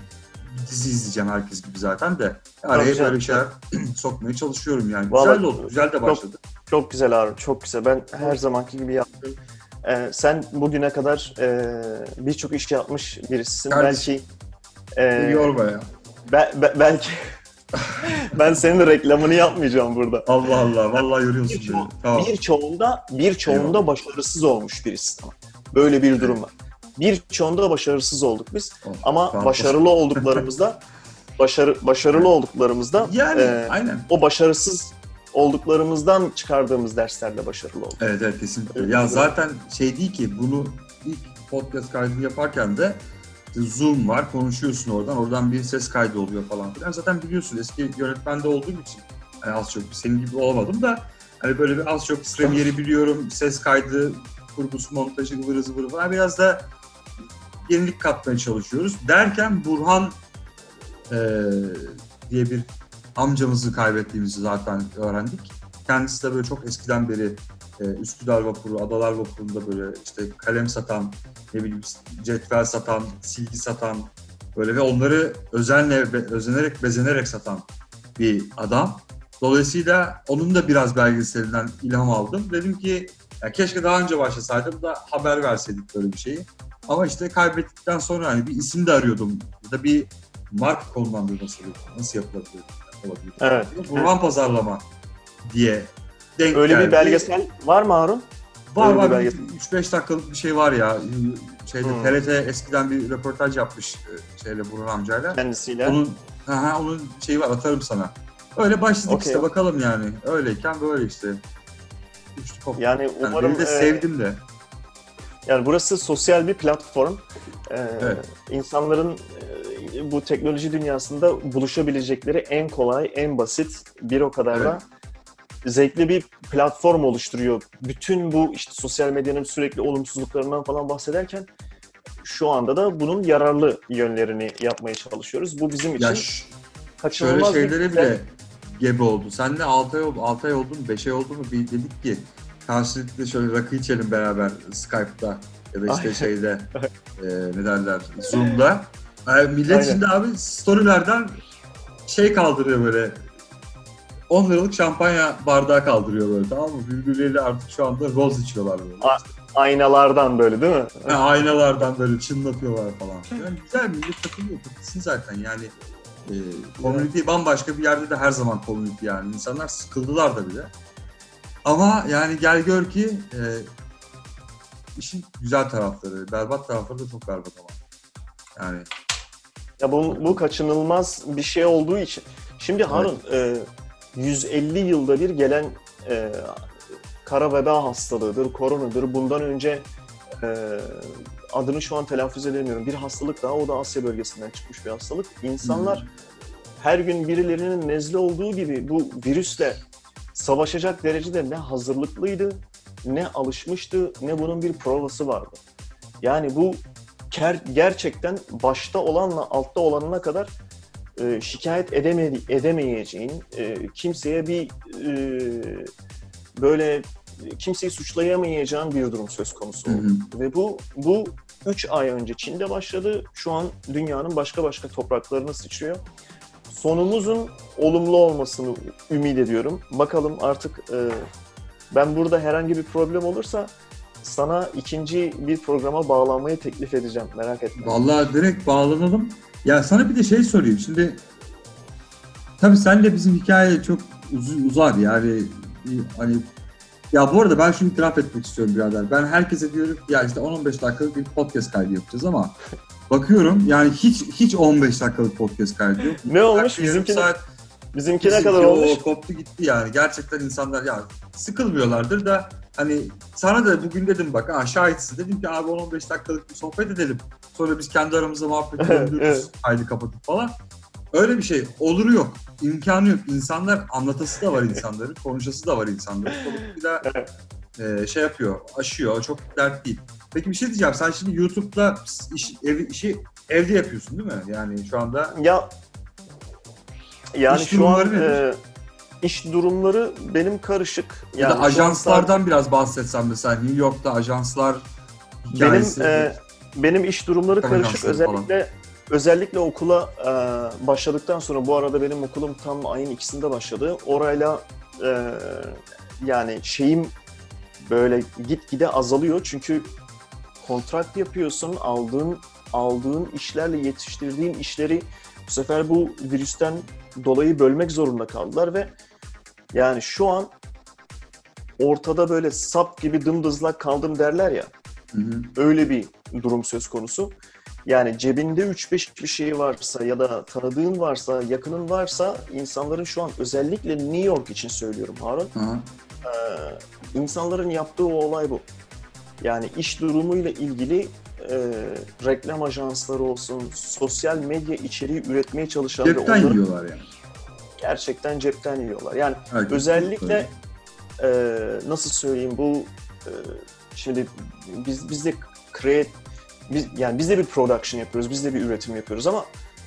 B: dizi izleyeceğim herkes gibi zaten de. Araya
C: güzel.
B: böyle şeyler [CLEARS THROAT] sokmaya çalışıyorum yani.
C: Vallahi
B: güzel de oldu. Güzel de başladı.
C: Çok güzel Harun, çok güzel. Ben her zamanki gibi yaptım. Ee, sen bugüne kadar e, birçok iş yapmış birisisin.
B: Kardeşim.
C: Belki e,
B: yorma ya.
C: be- be- belki [LAUGHS] ben senin reklamını yapmayacağım burada.
B: Allah Allah. Vallahi yoruyorsun
C: Birço-
B: beni. Tamam.
C: Birçoğunda, birçoğunda başarısız olmuş birisi. Böyle bir durum var. Birçoğunda başarısız olduk biz.
B: Oh,
C: Ama
B: tamam.
C: başarılı olduklarımızda başarı başarılı olduklarımızda
B: Yani
C: e,
B: aynen.
C: o başarısız olduklarımızdan çıkardığımız derslerle başarılı olduk.
B: Evet evet kesinlikle.
C: Evet,
B: Ya zaten şey değil ki bunu ilk podcast kaydını yaparken de Zoom var konuşuyorsun oradan oradan bir ses kaydı oluyor falan filan. Zaten biliyorsun eski yönetmende olduğum için hani az çok senin gibi olamadım da hani böyle bir az çok Premiere'i biliyorum ses kaydı kurgusu montajı ıvırı zıvırı falan biraz da yenilik katmaya çalışıyoruz. Derken Burhan eee, diye bir amcamızı kaybettiğimizi zaten öğrendik. Kendisi de böyle çok eskiden beri e, Üsküdar Vapuru, Adalar Vapuru'nda böyle işte kalem satan, ne bileyim cetvel satan, silgi satan böyle ve onları özenle, be- özenerek, bezenerek satan bir adam. Dolayısıyla onun da biraz belgeselinden ilham aldım. Dedim ki ya keşke daha önce başlasaydım da haber verseydik böyle bir şeyi. Ama işte kaybettikten sonra hani bir isim de arıyordum. Ya da bir marka konumlandırması nasıl yapılabilir? Olabilir?
C: Evet.
B: Burhan Pazarlama diye denk
C: Öyle
B: geldi.
C: bir belgesel var mı Harun?
B: Var
C: öyle bir
B: var
C: belgesel.
B: 3-5 dakikalık bir şey var ya. Şeyde
C: Hmm.
B: TRT eskiden bir röportaj yapmış e, şeyle Burhan amcayla.
C: Kendisiyle.
B: Onun aha, onun şeyi var atarım sana. Öyle başladık
C: Okey.
B: işte bakalım yani. Öyleyken böyle işte. Üçlü koptu.
C: Yani
B: Yani
C: umarım
B: beni de
C: e,
B: sevdim de.
C: Yani burası sosyal bir platform. Ee,
B: Evet.
C: İnsanların e, bu teknoloji dünyasında buluşabilecekleri en kolay, en basit, bir o kadar da zevkli bir platform oluşturuyor. Bütün bu işte sosyal medyanın sürekli olumsuzluklarından falan bahsederken şu anda da bunun yararlı yönlerini yapmaya çalışıyoruz. Bu bizim için
B: Ya şöyle
C: kaçınılmaz bir
B: şeylere
C: güzel-
B: bile gebe oldu. Sen de 6 ay oldu, 6 ay oldu mu, 5 ay oldu mu bir dedik ki karşılıklı şöyle rakı içelim beraber Skype'da ya da işte şeyde e, ne derler Zoom'da. Yani millet
C: Aynen.
B: şimdi abi storylerden şey kaldırıyor böyle 10 liralık şampanya bardağı kaldırıyor böyle tamam mı? Birbirleriyle artık şu anda roz içiyorlar böyle.
C: A- aynalardan böyle değil mi?
B: Ha, aynalardan böyle çınlatıyorlar falan. Yani güzel millet takılıyor. Takılsın zaten yani. E, community bambaşka bir yerde de her zaman community yani. İnsanlar sıkıldılar da bile. Ama yani gel gör ki e, işin güzel tarafları, berbat tarafları da çok berbat ama. Yani
C: Ya bu, bu kaçınılmaz bir şey olduğu için. Şimdi Harun, e, 150 yılda bir gelen e, kara veba hastalığıdır, koronadır. Bundan önce e, adını şu an telaffuz edemiyorum. Bir hastalık daha, o da Asya bölgesinden çıkmış bir hastalık. İnsanlar her gün birilerinin nezle olduğu gibi bu virüsle savaşacak derecede ne hazırlıklıydı, ne alışmıştı, ne bunun bir provası vardı. Yani bu gerçekten başta olanla altta olanına kadar e, şikayet edemedi, edemeyeceğin, e, kimseye bir e, böyle kimseyi suçlayamayacağın bir durum söz konusu
B: Hı
C: oldu.
B: hı.
C: Ve bu bu 3 ay önce Çin'de başladı. Şu an dünyanın başka başka topraklarına sıçrıyor. Sonumuzun olumlu olmasını ümit ediyorum. Bakalım artık e, ben burada herhangi bir problem olursa sana ikinci bir programa bağlanmayı teklif edeceğim. Merak etme.
B: Vallahi direkt bağlanalım. Ya sana bir de şey sorayım. Şimdi tabii sen de bizim hikaye çok uz- uzar yani hani ya bu arada ben şunu itiraf etmek istiyorum birader. Ben herkese diyorum ya işte 10-15 dakikalık bir podcast kaydı yapacağız ama [LAUGHS] bakıyorum yani hiç hiç 15 dakikalık podcast kaydı yok.
C: Ne olmuş? Bizimki,
B: saat
C: bizimki ne
B: Bizimki
C: kadar olmuş?
B: O koptu gitti yani. Gerçekten insanlar ya sıkılmıyorlardır da hani sana da bugün dedim bak ha şahitsin. Dedim ki abi 10-15 dakikalık bir sohbet edelim. Sonra biz kendi aramızda muhabbet [LAUGHS] edelim.
C: Evet.
B: Kaydı kapatıp falan. Öyle bir şey oluru yok. imkanı yok. İnsanlar anlatası da var [LAUGHS] insanların. konuşası da var insanların. Dolayısıyla e, şey yapıyor, aşıyor. Çok dert değil. Peki bir şey diyeceğim. Sen şimdi YouTube'da iş, ev, işi evde yapıyorsun değil mi? Yani şu anda
C: Ya yani
B: İş
C: şu an
B: nedir?
C: e, iş durumları benim karışık.
B: Ya
C: Yani
B: da
C: şu an
B: ajanslardan biraz bahsetsen mesela New York'ta ajanslar
C: benim e, benim iş durumları
B: Reklam
C: karışık.
B: ajansları falan.
C: Özellikle özellikle okula e, başladıktan sonra bu arada benim okulum tam ayın ikisinde başladı. Orayla e, yani şeyim böyle gitgide azalıyor çünkü kontrat yapıyorsun aldığın aldığın işlerle yetiştirdiğin işleri bu sefer bu virüsten dolayı bölmek zorunda kaldılar ve yani şu an ortada böyle sap gibi dımdızlak kaldım derler ya
B: Hı hı.
C: öyle bir durum söz konusu. Yani cebinde 3-5 bir şey varsa ya da tanıdığın varsa, yakının varsa insanların şu an özellikle New York için söylüyorum Harun.
B: Aha.
C: Ee, insanların yaptığı o olay bu. Yani iş durumuyla ilgili e, reklam ajansları olsun, sosyal medya içeriği üretmeye çalışan
B: Cepten
C: onları
B: yiyorlar yani.
C: gerçekten cepten yiyorlar. Yani
B: Herkes
C: özellikle e, nasıl söyleyeyim bu e, şimdi biz biz de create biz yani biz de bir production yapıyoruz, biz de bir üretim yapıyoruz ama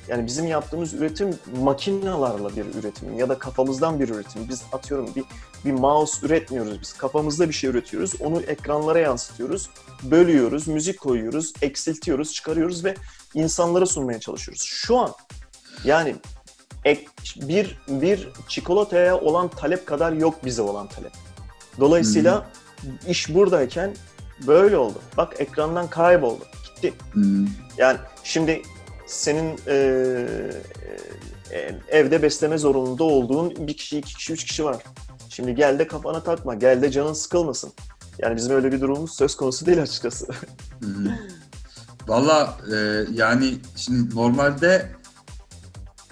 C: yani bizim yaptığımız üretim makinalarla bir üretim ya da kafamızdan bir üretim. Biz atıyorum bir bir mouse üretmiyoruz biz. Kafamızda bir şey üretiyoruz. Onu ekranlara yansıtıyoruz. Bölüyoruz, müzik koyuyoruz, eksiltiyoruz, çıkarıyoruz ve insanlara sunmaya çalışıyoruz. Şu an yani ek, bir bir çikolataya olan talep kadar yok bize olan talep. Dolayısıyla iş buradayken böyle oldu. Bak ekrandan kayboldu. Gitti.
B: Hı.
C: Yani şimdi senin e, e, evde besleme zorunluluğunda olduğun bir kişi, iki kişi, üç kişi var. Şimdi gel de kafana takma, gel de canın sıkılmasın. Yani bizim öyle bir durumumuz söz konusu değil açıkçası.
B: Valla e, yani şimdi normalde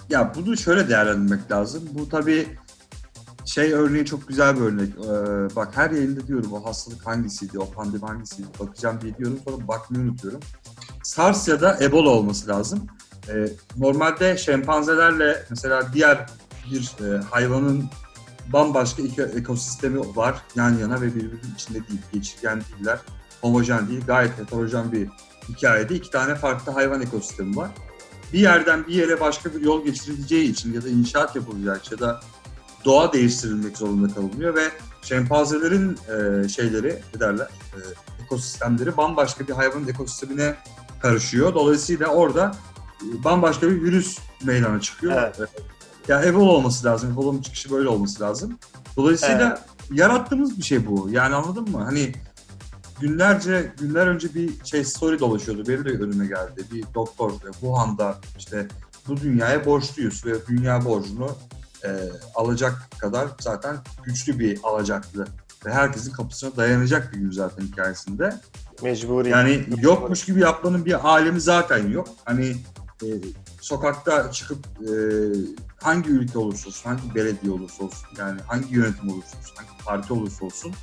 B: ya bunu şöyle değerlendirmek lazım. Bu tabii şey örneği çok güzel bir örnek. Ee, bak her yayında diyorum o hastalık hangisiydi, o pandemi hangisiydi bakacağım diye diyorum sonra bakmayı unutuyorum. SARS ya da Ebola olması lazım. Ee, normalde şempanzelerle mesela diğer bir e, hayvanın bambaşka iki ekosistemi var yan yana ve birbirinin içinde değil, geçirgen değiller, homojen değil, gayet heterojen bir hikayede iki tane farklı hayvan ekosistemi var. Bir yerden bir yere başka bir yol geçirileceği için ya da inşaat yapılacağı için ya da doğa değiştirilmek zorunda kalınıyor ve şempanzelerin e, şeyleri ne derler e, ekosistemleri bambaşka bir hayvanın ekosistemine karışıyor. Dolayısıyla orada e, bambaşka bir virüs meydana çıkıyor.
C: Evet.
B: Ya Ebola olması lazım. Ebola'nın çıkışı böyle olması lazım. Dolayısıyla yarattığımız bir şey bu. Yani anladın mı? Hani günlerce günler önce bir şey story dolaşıyordu. Benim de önüme geldi. Bir doktor e, Wuhan'da işte bu dünyaya borçluyuz ve dünya borcunu e, alacak kadar zaten güçlü bir alacaktı. Ve herkesin kapısına dayanacak bir gün zaten hikayesinde.
C: Mecburi.
B: Yani yokmuş gibi yapmanın bir alemi zaten yok. Hani e, sokakta çıkıp e, hangi ülke olursa olsun, hangi belediye olursa olsun, yani hangi yönetim olursa olsun, hangi parti olursa olsun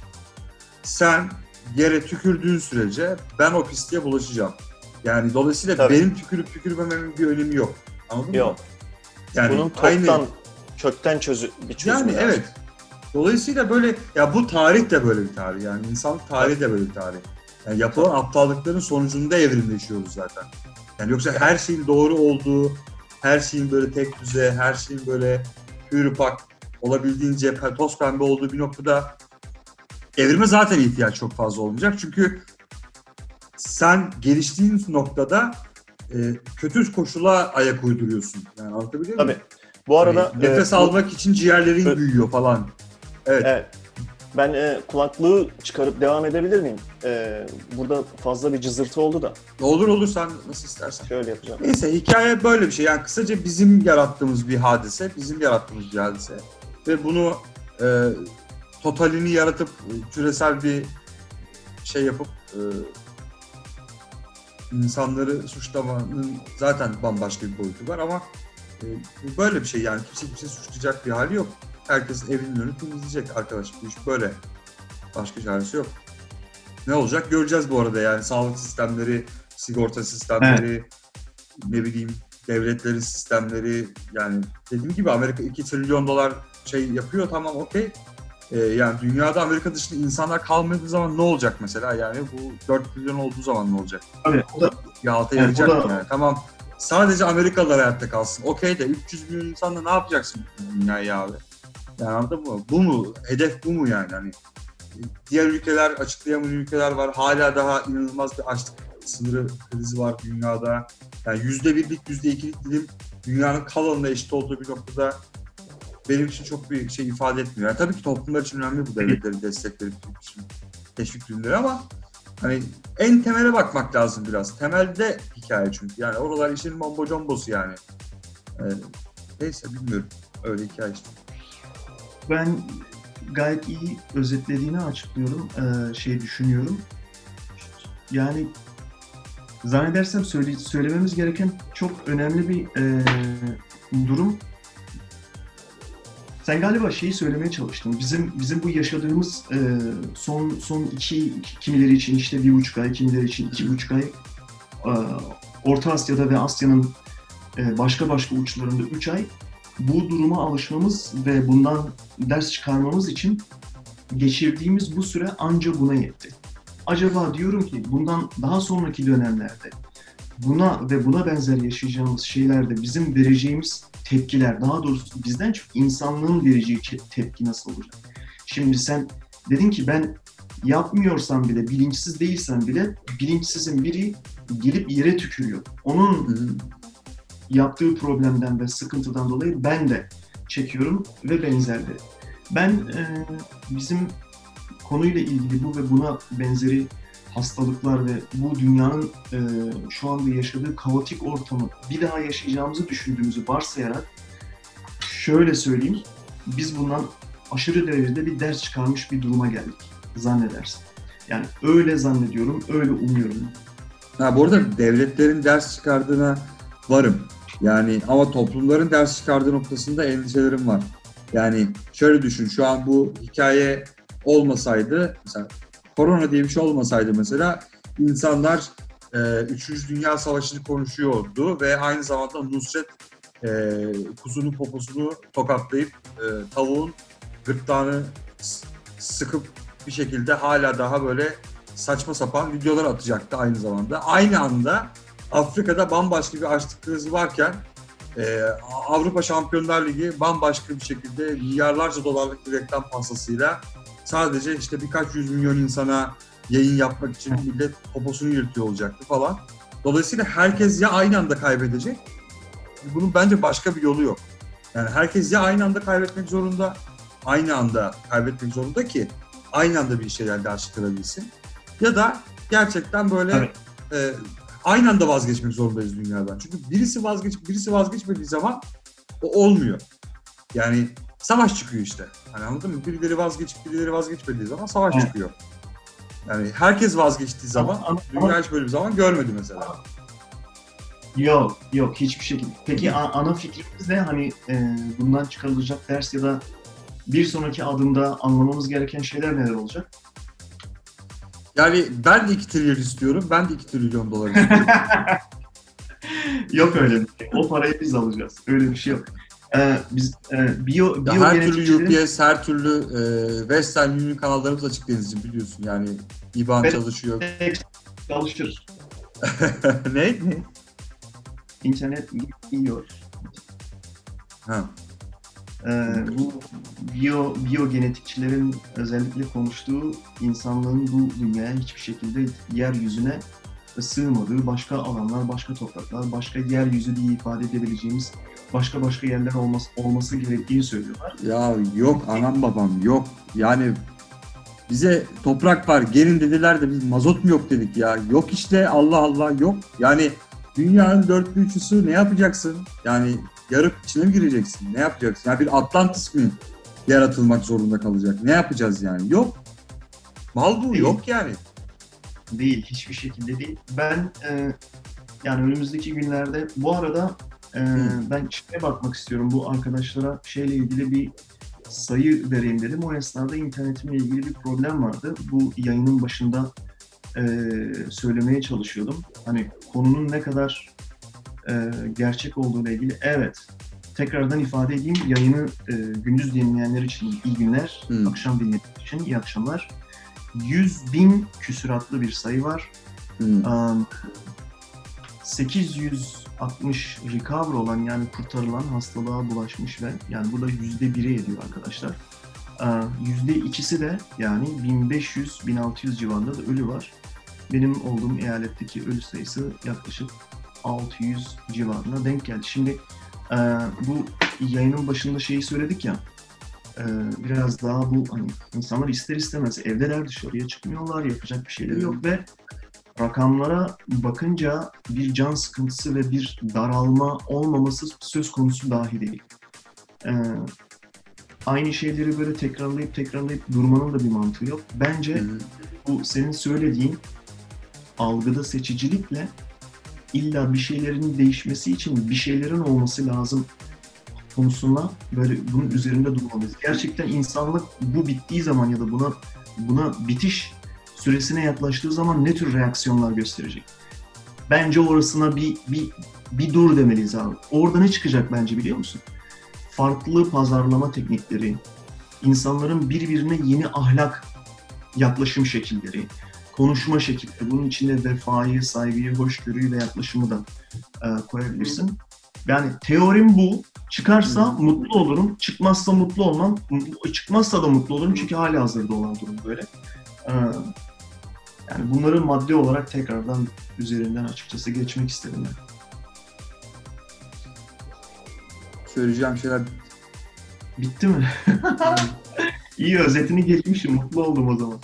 B: sen yere tükürdüğün sürece ben o pisliğe bulaşacağım. Yani dolayısıyla
C: Tabii.
B: benim tükürüp tükürmememin bir önemi yok. Anladın mı?
C: Yok.
B: Yani
C: Bunun
B: aynı-
C: toptan, kökten çözü, bir çözümü
B: yani
C: lazım.
B: evet. Dolayısıyla böyle ya bu tarih de böyle bir tarih yani insanlık tarihi de böyle bir tarih. Yani yapılan aptallıkların sonucunda evrimleşiyoruz zaten. Yani yoksa her şeyin doğru olduğu, her şeyin böyle tek düze, her şeyin böyle pür pak olabildiğince toz pembe olduğu bir noktada evrime zaten ihtiyaç çok fazla olmayacak. Çünkü sen geliştiğin noktada e, kötü koşula ayak uyduruyorsun. Yani anlatabiliyor muyum?
C: Tabii. Bu arada
B: Hani nefes
C: e, bu-
B: almak için ciğerlerin büyüyor falan. Evet.
C: Evet. Ben e, kulaklığı çıkarıp devam edebilir miyim? E, burada fazla bir cızırtı oldu da.
B: Olur olur sen nasıl istersen.
C: Şöyle yapacağım.
B: Neyse hikaye böyle bir şey. Yani kısaca bizim yarattığımız bir hadise, bizim yarattığımız bir hadise. Ve bunu e, totalini yaratıp e, küresel bir şey yapıp e, insanları suçlamanın zaten bambaşka bir boyutu var ama e, böyle bir şey yani kimse kimse suçlayacak bir hali yok. Herkes evinin önünü temizleyecek arkadaş. Bu iş böyle. Başka çaresi yok. Ne olacak göreceğiz bu arada yani sağlık sistemleri, sigorta sistemleri, ne bileyim devletlerin sistemleri yani dediğim gibi Amerika 2 trilyon dolar şey yapıyor tamam okey. Ee, yani dünyada Amerika dışında insanlar kalmadığı zaman ne olacak mesela yani bu 4 trilyon olduğu zaman ne olacak?
D: Tabii o da
B: Bir alta
D: Evet,
B: yarayacak
D: bu da-
B: mı yani tamam sadece Amerikalılar hayatta kalsın okey de 300 milyon insanla ne yapacaksın dünyayı abi? Yani anladın mı? Bu mu? Hedef bu mu yani? Hani diğer ülkeler, açıklayamayan ülkeler var. Hala daha inanılmaz bir açlık sınırı krizi var dünyada. Yani yüzde birlik, yüzde ikilik dilim dünyanın kalanına eşit olduğu bir noktada benim için çok bir şey ifade etmiyor. Yani tabii ki toplumlar için önemli bu devletlerin destekleri, teşvik ürünleri ama hani en temele bakmak lazım biraz. Temelde hikaye çünkü. Yani oralar işin bombo combosu yani. Ee, neyse bilmiyorum. Öyle hikaye işte.
C: Ben gayet iyi özetlediğini açıklıyorum, ee, şey düşünüyorum. Yani zannedersem söyle, söylememiz gereken çok önemli bir e, durum. Sen galiba şeyi söylemeye çalıştın. Bizim bizim bu yaşadığımız e, son son iki kimileri için işte bir buçuk ay, kimileri için iki buçuk ay e, Orta Asya'da ve Asya'nın e, başka başka uçlarında üç ay bu duruma alışmamız ve bundan ders çıkarmamız için geçirdiğimiz bu süre anca buna yetti. Acaba diyorum ki bundan daha sonraki dönemlerde buna ve buna benzer yaşayacağımız şeylerde bizim vereceğimiz tepkiler, daha doğrusu bizden çok insanlığın vereceği tepki nasıl olacak? Şimdi sen dedin ki ben yapmıyorsam bile, bilinçsiz değilsem bile bilinçsizin biri gelip yere tükürüyor. Onun yaptığı problemden ve sıkıntıdan dolayı ben de çekiyorum ve benzerleri. Ben e, bizim konuyla ilgili bu ve buna benzeri hastalıklar ve bu dünyanın e, şu anda yaşadığı kaotik ortamı bir daha yaşayacağımızı düşündüğümüzü varsayarak şöyle söyleyeyim, biz bundan aşırı derecede bir ders çıkarmış bir duruma geldik zannedersin. Yani öyle zannediyorum, öyle umuyorum.
B: Ha, bu arada devletlerin ders çıkardığına varım. Yani ama toplumların ders çıkardığı noktasında endişelerim var. Yani şöyle düşün, şu an bu hikaye olmasaydı, mesela korona diye bir şey olmasaydı mesela insanlar e, 3. Dünya Savaşı'nı konuşuyordu ve aynı zamanda Nusret e, kuzunun poposunu tokatlayıp e, tavuğun gırtlağını sıkıp bir şekilde hala daha böyle saçma sapan videolar atacaktı aynı zamanda. Aynı anda Afrika'da bambaşka bir açlık krizi varken e, Avrupa Şampiyonlar Ligi bambaşka bir şekilde milyarlarca dolarlık bir reklam pastasıyla sadece işte birkaç yüz milyon insana yayın yapmak için millet poposunu yırtıyor olacaktı falan. Dolayısıyla herkes ya aynı anda kaybedecek, bunun bence başka bir yolu yok. Yani herkes ya aynı anda kaybetmek zorunda, aynı anda kaybetmek zorunda ki aynı anda bir şeyler ders çıkarabilsin. Ya da gerçekten böyle
C: Evet.
B: e, aynı anda vazgeçmek zorundayız dünyadan. Çünkü birisi vazgeç birisi vazgeçmediği zaman o olmuyor. Yani savaş çıkıyor işte. Hani anladın mı? Birileri vazgeçip birileri vazgeçmediği zaman savaş
C: Evet.
B: çıkıyor. Yani herkes vazgeçtiği zaman
C: Ama- ama-
B: dünya hiç böyle bir zaman görmedi mesela.
C: Yok, yok hiçbir şekilde. Peki a- ana fikrimiz ne? Hani e, bundan çıkarılacak ders ya da bir sonraki adımda anlamamız gereken şeyler neler olacak?
B: Yani ben de 2 trilyon istiyorum. Ben de 2 trilyon dolar istiyorum. [LAUGHS]
C: yok öyle bir şey. O parayı biz alacağız. Öyle bir şey yok. Ee, biz e, biyo,
B: ya her türlü UPS, her türlü e, Western Union kanallarımız açık Denizciğim biliyorsun. Yani IBAN
C: Evet.
B: çalışıyor. [LAUGHS]
C: çalışır.
B: ne? ne?
C: İnternet yiyor.
B: Ha.
C: Ee, bu biyo, biyogenetikçilerin özellikle konuştuğu insanlığın bu dünyaya hiçbir şekilde yeryüzüne sığmadığı başka alanlar, başka topraklar, başka yeryüzü diye ifade edebileceğimiz başka başka yerler olması, olması gerektiğini söylüyorlar.
B: Ya yok anam babam yok. Yani bize toprak var gelin dediler de biz mazot mu yok dedik ya. Yok işte Allah Allah yok. Yani dünyanın dört bir üçüsü ne yapacaksın? Yani yarıp içine mi gireceksin? Ne yapacaksın? Yani bir Atlantis mi yaratılmak zorunda kalacak? Ne yapacağız yani? Yok. Mal bu
C: Değil.
B: yok yani.
C: Değil, hiçbir şekilde değil. Ben e, yani önümüzdeki günlerde bu arada e, ben şeye bakmak istiyorum. Bu arkadaşlara şeyle ilgili bir sayı vereyim dedim. O esnada internetimle ilgili bir problem vardı. Bu yayının başında e, söylemeye çalışıyordum. Hani konunun ne kadar e, gerçek olduğuyla ilgili. Evet, tekrardan ifade edeyim. Yayını e, gündüz dinleyenler için iyi günler,
B: Hı.
C: akşam dinleyenler için iyi akşamlar. 100 bin küsuratlı bir sayı var.
B: Hı.
C: Um, 860 recover olan yani kurtarılan hastalığa bulaşmış ve yani bu da yüzde biri ediyor arkadaşlar. Yüzde ikisi de yani 1500-1600 civarında da ölü var. benim olduğum eyaletteki ölü sayısı yaklaşık 600 civarına denk geldi. Şimdi e, bu yayının başında şeyi söyledik ya e, biraz daha bu hani insanlar ister istemez evdeler dışarıya çıkmıyorlar yapacak bir şeyleri yok ve rakamlara bakınca bir can sıkıntısı ve bir daralma olmaması söz konusu dahi değil. E, aynı şeyleri böyle tekrarlayıp tekrarlayıp durmanın da bir mantığı yok. Bence
B: hı.
C: bu senin söylediğin algıda seçicilikle illa bir şeylerin değişmesi için bir şeylerin olması lazım konusuna böyle bunun üzerinde durmalıyız. Gerçekten insanlık bu bittiği zaman ya da buna buna bitiş süresine yaklaştığı zaman ne tür reaksiyonlar gösterecek? Bence orasına bir bir bir dur demeliyiz abi. Orada ne çıkacak bence biliyor musun? Farklı pazarlama teknikleri, insanların birbirine yeni ahlak yaklaşım şekilleri, konuşma şekilleri, bunun içinde vefayı, saygıyı, hoşgörüyü ve yaklaşımı da e, koyabilirsin. Yani teorim bu. Çıkarsa mutlu olurum, çıkmazsa mutlu olmam. Çıkmazsa da mutlu olurum çünkü hali hazırda olan durum böyle. E, yani bunları maddi olarak tekrardan üzerinden açıkçası geçmek istedim. Yani.
B: Söyleyeceğim şeyler
C: Bitti mi? [LAUGHS] İyi özetini geçmişim, mutlu oldum o zaman.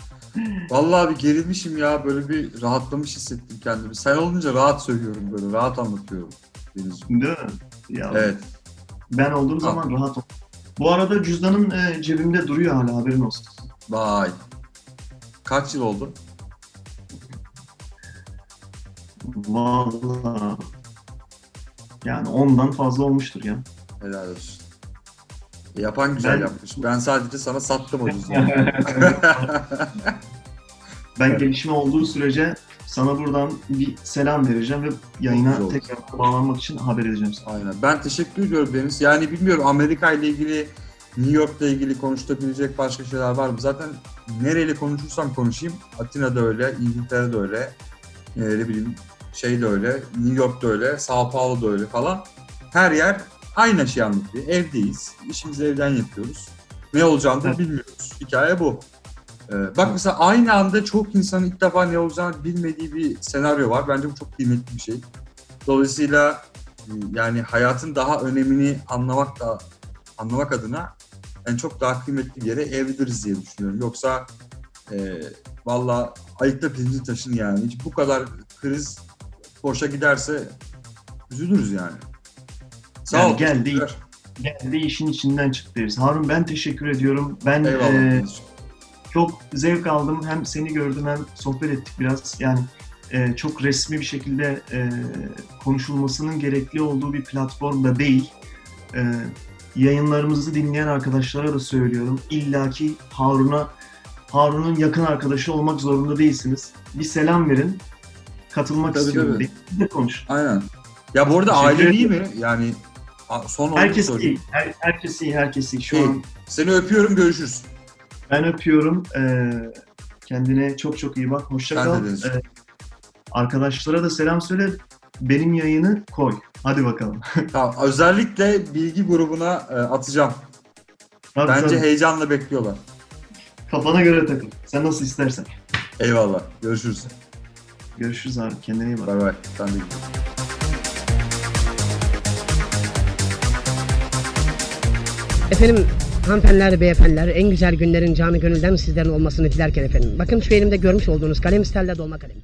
B: Vallahi bir gerilmişim ya böyle bir rahatlamış hissettim kendimi. Sen olunca rahat söylüyorum böyle rahat anlatıyorum. Denizciğim.
C: Değil mi? Ya,
B: Evet.
C: Ben olduğum zaman rahat ol. Bu arada cüzdanın e, cebimde duruyor hala haberin olsun.
B: Vay. Kaç yıl oldu?
C: Vallahi yani ondan fazla olmuştur ya.
B: Helal olsun. Yapan güzel
C: Ben-
B: yapmış. Ben sadece sana sattım o cüzdanı. [LAUGHS] [LAUGHS]
C: Ben gelişme olduğu sürece sana buradan bir selam vereceğim ve yayına tekrar bağlanmak için haber edeceğim sana.
B: Aynen. Ben teşekkür ediyorum Deniz. Yani bilmiyorum Amerika ile ilgili, New York'la ilgili konuşulabilecek başka şeyler var mı? Zaten nereyle konuşursam konuşayım. Atina'da öyle, İngiltere'de öyle, e, ne bileyim şey de öyle, New York'ta öyle, Sao Paulo'da öyle falan. Her yer aynı şey anlatıyor. Evdeyiz. İşimizi evden yapıyoruz. Ne olacağını da bilmiyoruz. Hikaye bu. Ee, bak mesela aynı anda çok insanın ilk defa ne olacağını bilmediği bir senaryo var. Bence bu çok kıymetli bir şey. Dolayısıyla e, yani hayatın daha önemini anlamak da anlamak adına en çok daha kıymetli bir yere evleniriz diye düşünüyorum. Yoksa e, valla ayıkta pirinci taşın yani. Hiç bu kadar kriz boşa giderse üzülürüz yani. Sağ
C: Yani
B: ol.
C: geldi. Geldi işin içinden çıktı deriz. Harun ben teşekkür ediyorum. Ben
B: Eyvallah.
C: e, çok zevk aldım. Hem seni gördüm hem sohbet ettik biraz. Yani e, çok resmi bir şekilde e, konuşulmasının gerekli olduğu bir platform da değil. E, yayınlarımızı dinleyen arkadaşlara da söylüyorum. İlla ki Harun'a Harun'un yakın arkadaşı olmak zorunda değilsiniz. Bir selam verin. Katılmak
B: Tabii,
C: istiyorum
B: tabii.
C: de konuş.
B: Aynen. Ya bu arada aile iyi
C: ederim.
B: mi? Yani son
C: Herkes iyi. Her, herkes iyi. Herkes iyi. Şu
B: İyi.
C: an
B: Seni öpüyorum görüşürüz.
C: Ben öpüyorum. Ee, kendine çok çok iyi bak. Hoşça
B: de
C: kal. Ee, arkadaşlara da selam söyle. Benim yayını koy. Hadi bakalım. [LAUGHS]
B: Tamam. Özellikle bilgi grubuna e, atacağım.
C: Tabii,
B: Bence
C: tabii.
B: heyecanla bekliyorlar.
C: Kafana göre takıl. Sen nasıl istersen.
B: Eyvallah. Görüşürüz.
C: Görüşürüz abi. Kendine iyi bak.
B: Bay bay. Sen de
A: Efendim hanımefendiler, beyefendiler en güzel günlerin canı gönülden sizlerin olmasını dilerken efendim. Bakın şu elimde görmüş olduğunuz kalem stelle dolma kalem.